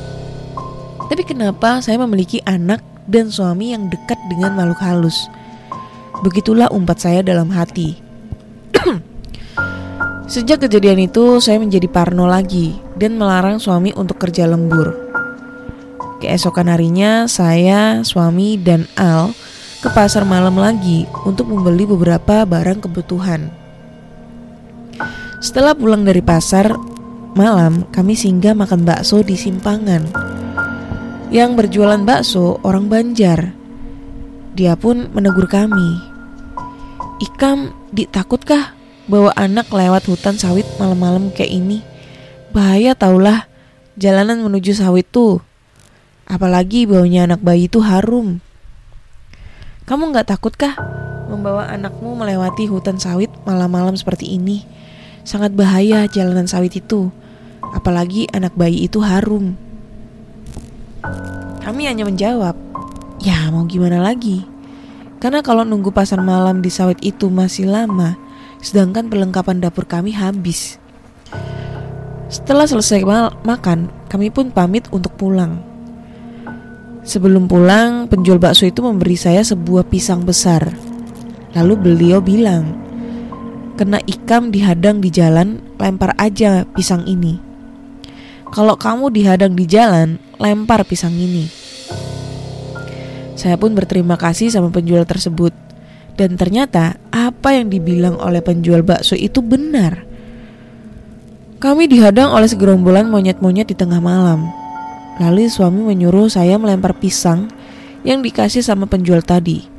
S1: Tapi kenapa saya memiliki anak dan suami yang dekat dengan makhluk halus? Begitulah umpat saya dalam hati. Sejak kejadian itu, saya menjadi parno lagi dan melarang suami untuk kerja lembur. Keesokan harinya, saya, suami, dan Al ke pasar malam lagi untuk membeli beberapa barang kebutuhan. Setelah pulang dari pasar malam, kami singgah makan bakso di simpangan. Yang berjualan bakso orang Banjar. Dia pun menegur kami. Ikam, ditakutkah bawa anak lewat hutan sawit malam-malam kayak ini? Bahaya taulah jalanan menuju sawit tuh. Apalagi baunya anak bayi itu harum. Kamu nggak takut kah membawa anakmu melewati hutan sawit malam-malam seperti ini? Sangat bahaya jalanan sawit itu. Apalagi anak bayi itu harum. Kami hanya menjawab, ya mau gimana lagi? Karena kalau nunggu pasar malam di sawit itu masih lama, sedangkan perlengkapan dapur kami habis. Setelah selesai ma- makan, kami pun pamit untuk pulang. Sebelum pulang, penjual bakso itu memberi saya sebuah pisang besar. Lalu beliau bilang, "Kena ikam dihadang di jalan, lempar aja pisang ini. Kalau kamu dihadang di jalan, lempar pisang ini." Saya pun berterima kasih sama penjual tersebut. Dan ternyata apa yang dibilang oleh penjual bakso itu benar. Kami dihadang oleh segerombolan monyet-monyet di tengah malam. Lalu suami menyuruh saya melempar pisang yang dikasih sama penjual tadi.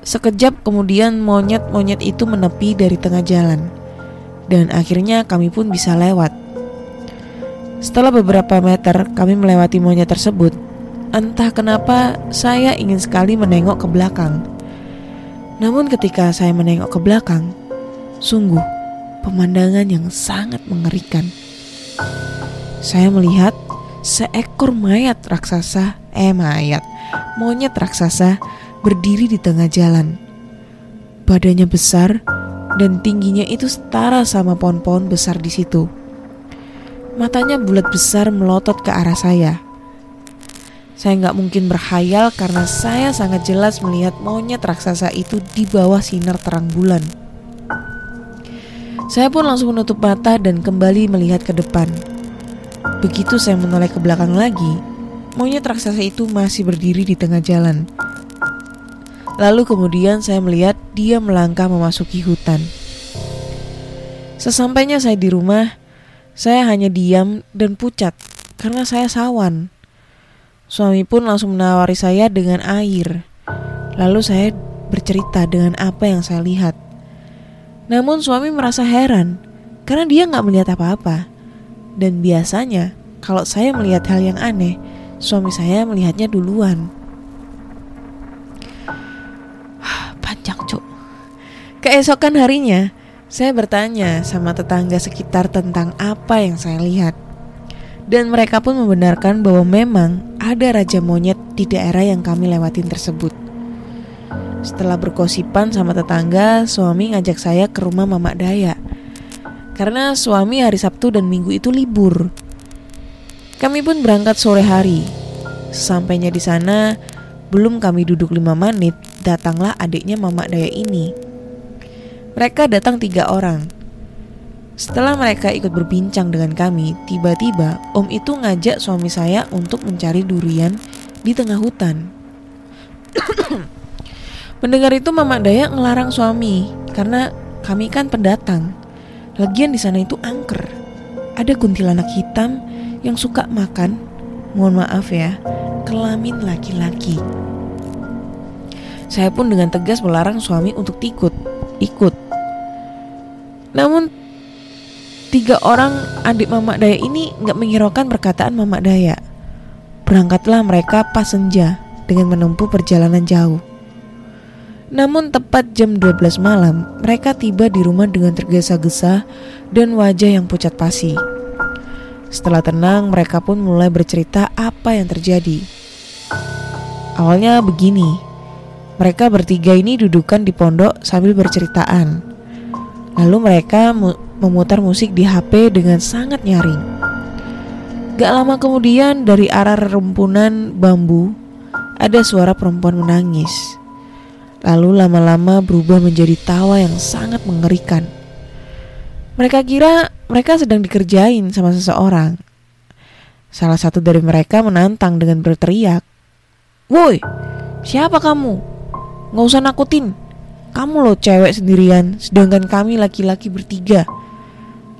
S1: Sekejap kemudian monyet-monyet itu menepi dari tengah jalan. Dan akhirnya kami pun bisa lewat. Setelah beberapa meter kami melewati monyet tersebut, entah kenapa saya ingin sekali menengok ke belakang. Namun ketika saya menengok ke belakang, sungguh pemandangan yang sangat mengerikan. Saya melihat seekor mayat raksasa, eh mayat, monyet raksasa berdiri di tengah jalan. Badannya besar dan tingginya itu setara sama pohon-pohon besar di situ. Matanya bulat besar melotot ke arah saya. Saya nggak mungkin berhayal karena saya sangat jelas melihat monyet raksasa itu di bawah sinar terang bulan. Saya pun langsung menutup mata dan kembali melihat ke depan. Begitu saya menoleh ke belakang lagi, monyet raksasa itu masih berdiri di tengah jalan. Lalu kemudian saya melihat dia melangkah memasuki hutan. Sesampainya saya di rumah, saya hanya diam dan pucat karena saya sawan. Suami pun langsung menawari saya dengan air. Lalu saya bercerita dengan apa yang saya lihat. Namun suami merasa heran karena dia nggak melihat apa-apa. Dan biasanya kalau saya melihat hal yang aneh, suami saya melihatnya duluan. Panjang cuk. Keesokan harinya, saya bertanya sama tetangga sekitar tentang apa yang saya lihat. Dan mereka pun membenarkan bahwa memang ada raja monyet di daerah yang kami lewatin tersebut. Setelah berkosipan sama tetangga, suami ngajak saya ke rumah Mamak Daya. Karena suami hari Sabtu dan Minggu itu libur. Kami pun berangkat sore hari. Sesampainya di sana, belum kami duduk lima menit, datanglah adiknya Mamak Daya ini. Mereka datang tiga orang. Setelah mereka ikut berbincang dengan kami, tiba-tiba om itu ngajak suami saya untuk mencari durian di tengah hutan. Mendengar itu Mama Daya ngelarang suami karena kami kan pendatang. Lagian di sana itu angker. Ada kuntilanak hitam yang suka makan, mohon maaf ya, kelamin laki-laki. Saya pun dengan tegas melarang suami untuk ikut, ikut. Namun tiga orang adik Mama Daya ini nggak menghiraukan perkataan Mama Daya. Berangkatlah mereka pas senja dengan menempuh perjalanan jauh. Namun tepat jam 12 malam, mereka tiba di rumah dengan tergesa-gesa dan wajah yang pucat pasi. Setelah tenang, mereka pun mulai bercerita apa yang terjadi. Awalnya begini, mereka bertiga ini dudukan di pondok sambil berceritaan. Lalu mereka memutar musik di HP dengan sangat nyaring. Gak lama kemudian dari arah rerumpunan bambu ada suara perempuan menangis. Lalu lama-lama berubah menjadi tawa yang sangat mengerikan. Mereka kira mereka sedang dikerjain sama seseorang. Salah satu dari mereka menantang dengan berteriak, "Woi, siapa kamu? Nggak usah nakutin. Kamu loh cewek sendirian, sedangkan kami laki-laki bertiga.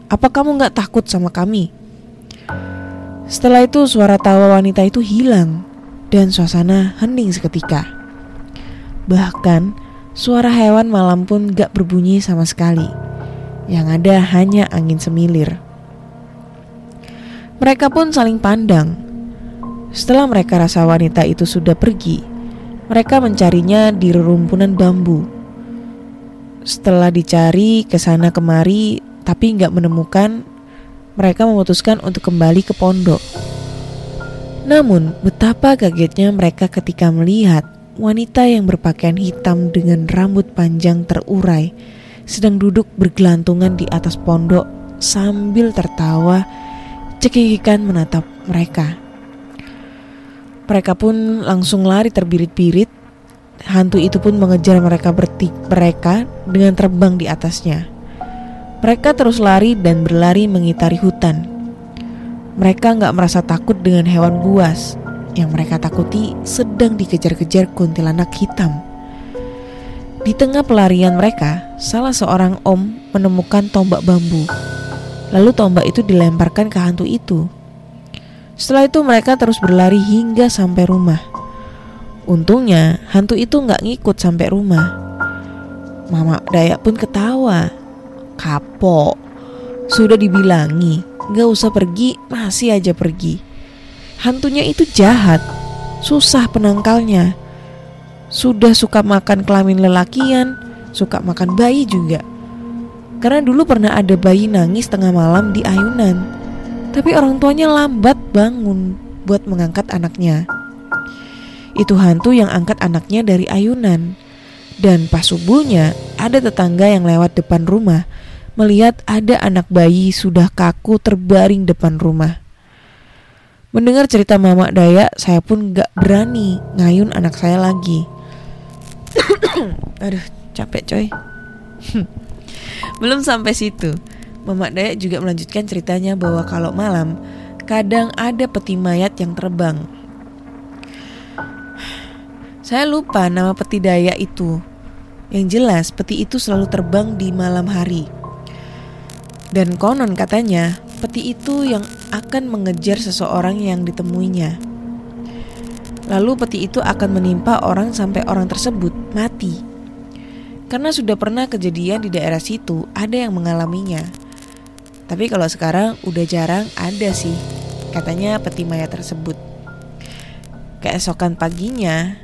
S1: Apa kamu nggak takut sama kami?" Setelah itu suara tawa wanita itu hilang dan suasana hening seketika. Bahkan suara hewan malam pun gak berbunyi sama sekali. Yang ada hanya angin semilir. Mereka pun saling pandang. Setelah mereka rasa wanita itu sudah pergi, mereka mencarinya di rerumpunan bambu. Setelah dicari ke sana kemari, tapi nggak menemukan, mereka memutuskan untuk kembali ke pondok. Namun, betapa kagetnya mereka ketika melihat wanita yang berpakaian hitam dengan rambut panjang terurai sedang duduk bergelantungan di atas pondok sambil tertawa cekikikan menatap mereka. Mereka pun langsung lari terbirit-birit. Hantu itu pun mengejar mereka bertik mereka dengan terbang di atasnya. Mereka terus lari dan berlari mengitari hutan. Mereka nggak merasa takut dengan hewan buas. Yang mereka takuti sedang dikejar-kejar kuntilanak hitam. Di tengah pelarian mereka, salah seorang om menemukan tombak bambu. Lalu tombak itu dilemparkan ke hantu itu. Setelah itu mereka terus berlari hingga sampai rumah. Untungnya hantu itu nggak ngikut sampai rumah. Mama Dayak pun ketawa. Kapok. Sudah dibilangi, nggak usah pergi, masih aja pergi. Hantunya itu jahat, susah penangkalnya. Sudah suka makan kelamin lelakian, suka makan bayi juga. Karena dulu pernah ada bayi nangis tengah malam di ayunan. Tapi orang tuanya lambat bangun buat mengangkat anaknya. Itu hantu yang angkat anaknya dari ayunan. Dan pas subuhnya ada tetangga yang lewat depan rumah melihat ada anak bayi sudah kaku terbaring depan rumah. Mendengar cerita Mama Daya, saya pun gak berani ngayun anak saya lagi. Aduh, capek coy. Belum sampai situ. Mama Daya juga melanjutkan ceritanya bahwa kalau malam kadang ada peti mayat yang terbang. Saya lupa nama peti daya itu. Yang jelas peti itu selalu terbang di malam hari. Dan konon katanya, peti itu yang akan mengejar seseorang yang ditemuinya. Lalu peti itu akan menimpa orang sampai orang tersebut mati. Karena sudah pernah kejadian di daerah situ, ada yang mengalaminya. Tapi kalau sekarang udah jarang ada sih, katanya peti mayat tersebut. Keesokan paginya,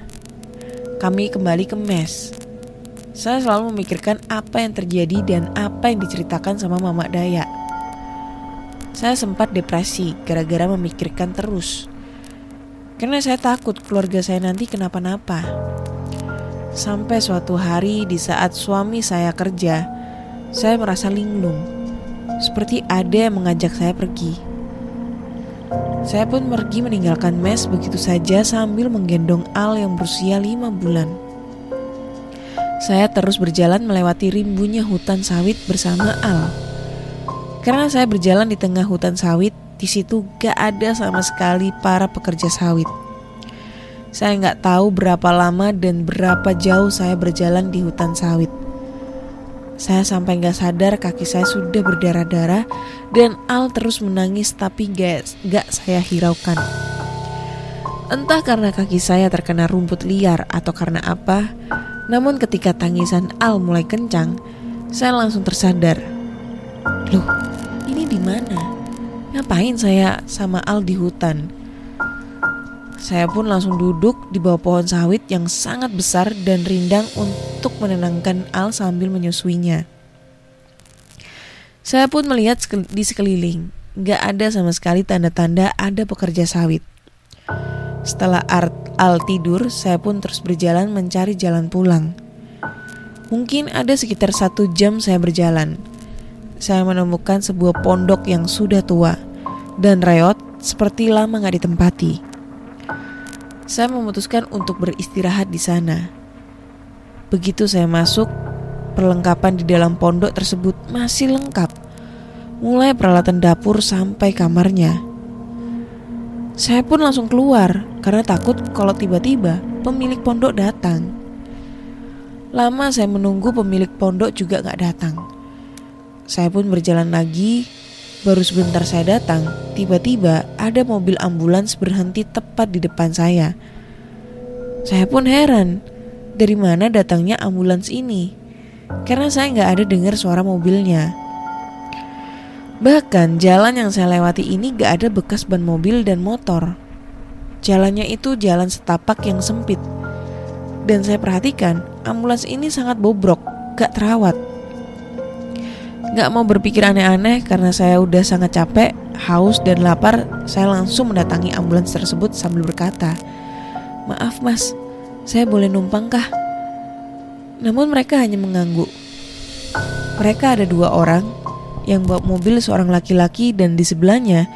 S1: kami kembali ke mes. Saya selalu memikirkan apa yang terjadi dan apa yang diceritakan sama Mama Daya. Saya sempat depresi gara-gara memikirkan terus. Karena saya takut keluarga saya nanti kenapa-napa. Sampai suatu hari di saat suami saya kerja, saya merasa linglung. Seperti ada yang mengajak saya pergi. Saya pun pergi meninggalkan mes begitu saja sambil menggendong Al yang berusia lima bulan. Saya terus berjalan melewati rimbunya hutan sawit bersama Al. Karena saya berjalan di tengah hutan sawit, di situ gak ada sama sekali para pekerja sawit. Saya nggak tahu berapa lama dan berapa jauh saya berjalan di hutan sawit. Saya sampai nggak sadar kaki saya sudah berdarah-darah dan Al terus menangis tapi gak, gak saya hiraukan. Entah karena kaki saya terkena rumput liar atau karena apa, namun ketika tangisan Al mulai kencang, saya langsung tersadar. Loh, ini di mana? Ngapain saya sama Al di hutan? Saya pun langsung duduk di bawah pohon sawit yang sangat besar dan rindang untuk menenangkan Al sambil menyusuinya. Saya pun melihat di sekeliling, gak ada sama sekali tanda-tanda ada pekerja sawit. Setelah Art Al tidur, saya pun terus berjalan mencari jalan pulang. Mungkin ada sekitar satu jam saya berjalan. Saya menemukan sebuah pondok yang sudah tua dan reot seperti lama gak ditempati. Saya memutuskan untuk beristirahat di sana. Begitu saya masuk, perlengkapan di dalam pondok tersebut masih lengkap. Mulai peralatan dapur sampai kamarnya. Saya pun langsung keluar karena takut kalau tiba-tiba pemilik pondok datang. Lama saya menunggu pemilik pondok juga gak datang. Saya pun berjalan lagi, baru sebentar saya datang, tiba-tiba ada mobil ambulans berhenti tepat di depan saya. Saya pun heran, dari mana datangnya ambulans ini? Karena saya nggak ada dengar suara mobilnya. Bahkan jalan yang saya lewati ini gak ada bekas ban mobil dan motor. Jalannya itu jalan setapak yang sempit. Dan saya perhatikan ambulans ini sangat bobrok, gak terawat. Gak mau berpikir aneh-aneh karena saya udah sangat capek, haus dan lapar, saya langsung mendatangi ambulans tersebut sambil berkata, Maaf mas, saya boleh numpang kah? Namun mereka hanya mengangguk. Mereka ada dua orang, yang bawa mobil seorang laki-laki dan di sebelahnya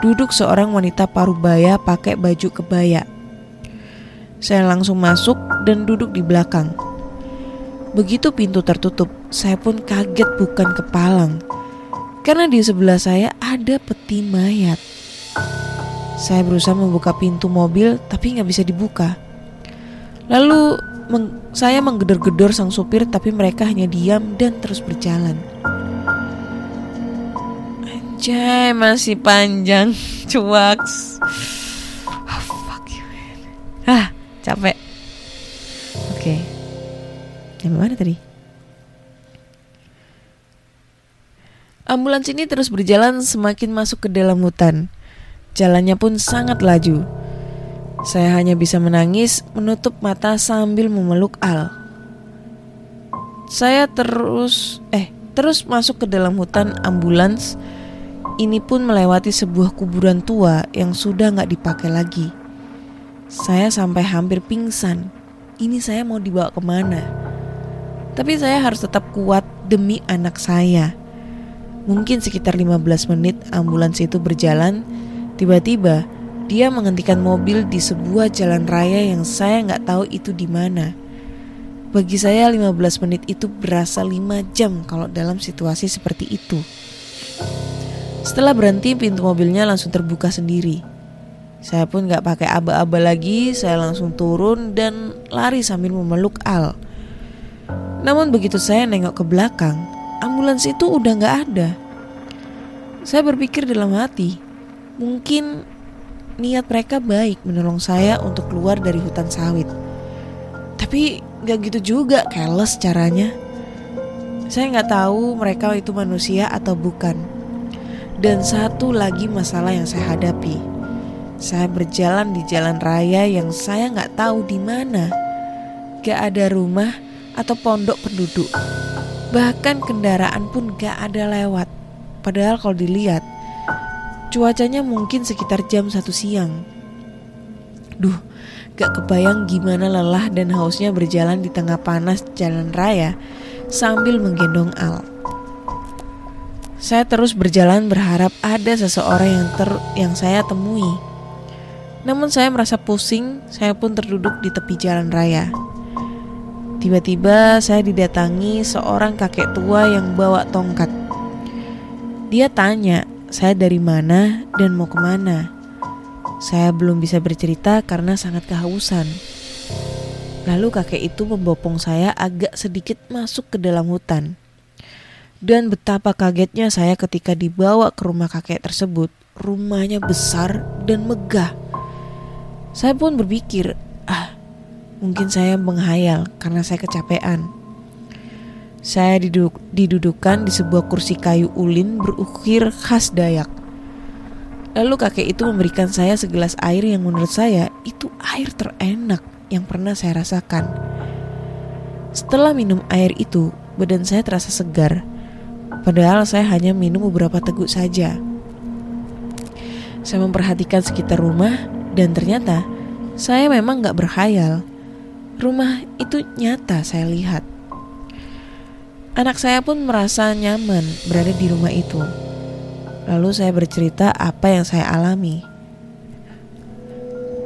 S1: duduk seorang wanita parubaya pakai baju kebaya. Saya langsung masuk dan duduk di belakang. Begitu pintu tertutup, saya pun kaget bukan kepalang. Karena di sebelah saya ada peti mayat. Saya berusaha membuka pintu mobil tapi nggak bisa dibuka. Lalu meng saya menggedor-gedor sang supir tapi mereka hanya diam dan terus berjalan. Anjay masih panjang cuak. Oh, fuck you man. Ah capek. Oke. Okay. Yang mana tadi? Ambulans ini terus berjalan semakin masuk ke dalam hutan. Jalannya pun sangat laju. Saya hanya bisa menangis, menutup mata sambil memeluk Al. Saya terus eh terus masuk ke dalam hutan ambulans. Ini pun melewati sebuah kuburan tua yang sudah nggak dipakai lagi. Saya sampai hampir pingsan. Ini saya mau dibawa ke mana? Tapi saya harus tetap kuat demi anak saya. Mungkin sekitar 15 menit ambulans itu berjalan, tiba-tiba dia menghentikan mobil di sebuah jalan raya yang saya nggak tahu itu di mana. Bagi saya 15 menit itu berasa 5 jam kalau dalam situasi seperti itu. Setelah berhenti pintu mobilnya langsung terbuka sendiri. Saya pun gak pakai aba-aba lagi, saya langsung turun dan lari sambil memeluk Al. Namun begitu saya nengok ke belakang, ambulans itu udah gak ada. Saya berpikir dalam hati, mungkin niat mereka baik menolong saya untuk keluar dari hutan sawit. Tapi gak gitu juga, careless caranya. Saya nggak tahu mereka itu manusia atau bukan. Dan satu lagi masalah yang saya hadapi, saya berjalan di jalan raya yang saya nggak tahu di mana. Gak ada rumah atau pondok penduduk. Bahkan kendaraan pun gak ada lewat. Padahal kalau dilihat, cuacanya mungkin sekitar jam satu siang. Duh, gak kebayang gimana lelah dan hausnya berjalan di tengah panas jalan raya sambil menggendong Al. Saya terus berjalan berharap ada seseorang yang ter yang saya temui. Namun saya merasa pusing, saya pun terduduk di tepi jalan raya. Tiba-tiba saya didatangi seorang kakek tua yang bawa tongkat. Dia tanya, saya dari mana dan mau ke mana. Saya belum bisa bercerita karena sangat kehausan. Lalu kakek itu membopong saya agak sedikit masuk ke dalam hutan. Dan betapa kagetnya saya ketika dibawa ke rumah kakek tersebut. Rumahnya besar dan megah. Saya pun berpikir, ah, mungkin saya menghayal karena saya kecapean. Saya diduduk, didudukan di sebuah kursi kayu ulin berukir khas Dayak. Lalu kakek itu memberikan saya segelas air yang menurut saya itu air terenak yang pernah saya rasakan. Setelah minum air itu, badan saya terasa segar. Padahal saya hanya minum beberapa teguk saja. Saya memperhatikan sekitar rumah dan ternyata saya memang gak berkhayal. Rumah itu nyata saya lihat. Anak saya pun merasa nyaman berada di rumah itu. Lalu saya bercerita apa yang saya alami.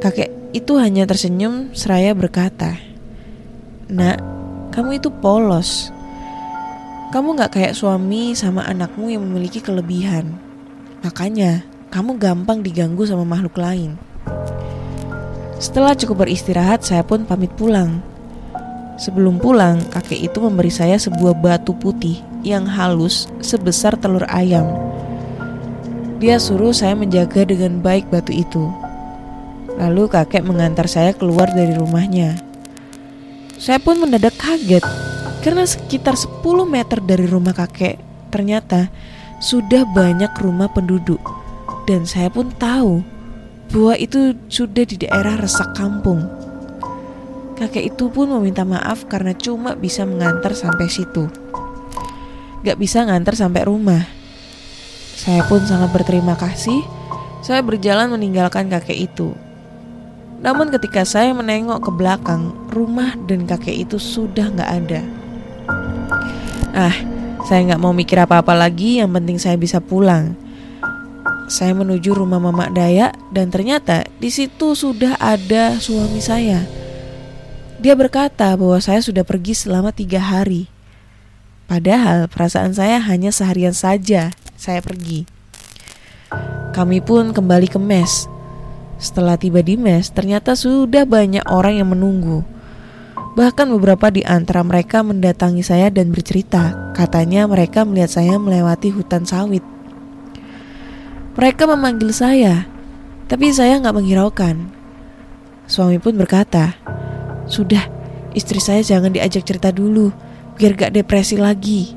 S1: Kakek itu hanya tersenyum seraya berkata, Nak, kamu itu polos. Kamu gak kayak suami sama anakmu yang memiliki kelebihan. Makanya, kamu gampang diganggu sama makhluk lain. Setelah cukup beristirahat, saya pun pamit pulang. Sebelum pulang, kakek itu memberi saya sebuah batu putih yang halus sebesar telur ayam. Dia suruh saya menjaga dengan baik batu itu. Lalu kakek mengantar saya keluar dari rumahnya. Saya pun mendadak kaget karena sekitar 10 meter dari rumah kakek ternyata sudah banyak rumah penduduk dan saya pun tahu bahwa itu sudah di daerah resak kampung. Kakek itu pun meminta maaf karena cuma bisa mengantar sampai situ. Gak bisa ngantar sampai rumah. Saya pun sangat berterima kasih. Saya berjalan meninggalkan kakek itu. Namun ketika saya menengok ke belakang, rumah dan kakek itu sudah gak ada. Ah, saya nggak mau mikir apa-apa lagi. Yang penting saya bisa pulang. Saya menuju rumah Mama Daya dan ternyata di situ sudah ada suami saya. Dia berkata bahwa saya sudah pergi selama tiga hari. Padahal perasaan saya hanya seharian saja saya pergi. Kami pun kembali ke mes. Setelah tiba di mes, ternyata sudah banyak orang yang menunggu. Bahkan beberapa di antara mereka mendatangi saya dan bercerita. Katanya mereka melihat saya melewati hutan sawit. Mereka memanggil saya, tapi saya nggak menghiraukan. Suami pun berkata, "Sudah, istri saya jangan diajak cerita dulu, biar gak depresi lagi."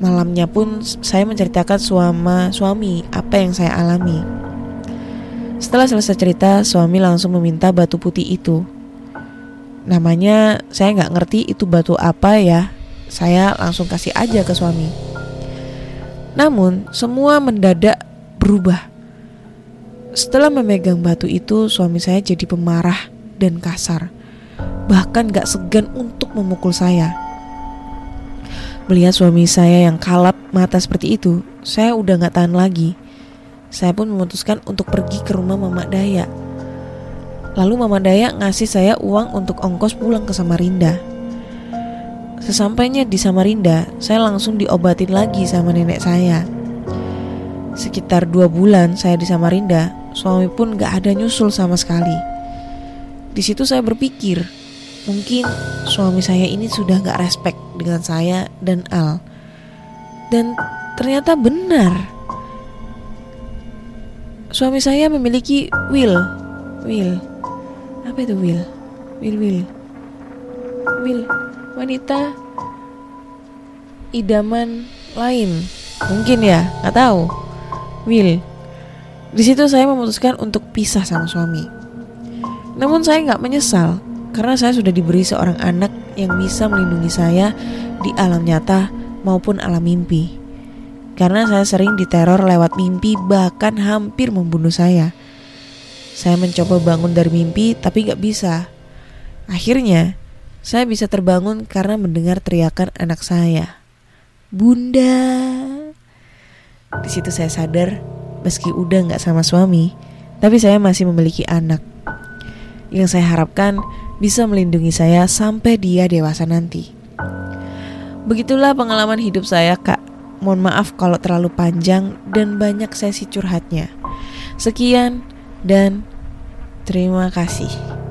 S1: Malamnya pun saya menceritakan suama suami apa yang saya alami. Setelah selesai cerita, suami langsung meminta batu putih itu. Namanya saya nggak ngerti itu batu apa ya. Saya langsung kasih aja ke suami. Namun semua mendadak berubah. Setelah memegang batu itu, suami saya jadi pemarah dan kasar. Bahkan gak segan untuk memukul saya. Melihat suami saya yang kalap mata seperti itu, saya udah gak tahan lagi. Saya pun memutuskan untuk pergi ke rumah Mama Daya. Lalu Mama Daya ngasih saya uang untuk ongkos pulang ke Samarinda. Sesampainya di Samarinda, saya langsung diobatin lagi sama nenek saya. Sekitar dua bulan saya di Samarinda, suami pun gak ada nyusul sama sekali. Di situ saya berpikir, mungkin suami saya ini sudah gak respect dengan saya dan Al. Dan ternyata benar. Suami saya memiliki will. Will. Apa itu will? Will, will. Will. Wanita idaman lain. Mungkin ya, nggak tahu. Will. Di situ saya memutuskan untuk pisah sama suami. Namun saya nggak menyesal karena saya sudah diberi seorang anak yang bisa melindungi saya di alam nyata maupun alam mimpi. Karena saya sering diteror lewat mimpi bahkan hampir membunuh saya. Saya mencoba bangun dari mimpi tapi nggak bisa. Akhirnya saya bisa terbangun karena mendengar teriakan anak saya. Bunda. Di situ saya sadar meski udah nggak sama suami, tapi saya masih memiliki anak. Yang saya harapkan bisa melindungi saya sampai dia dewasa nanti. Begitulah pengalaman hidup saya, Kak. Mohon maaf kalau terlalu panjang dan banyak sesi curhatnya. Sekian dan terima kasih.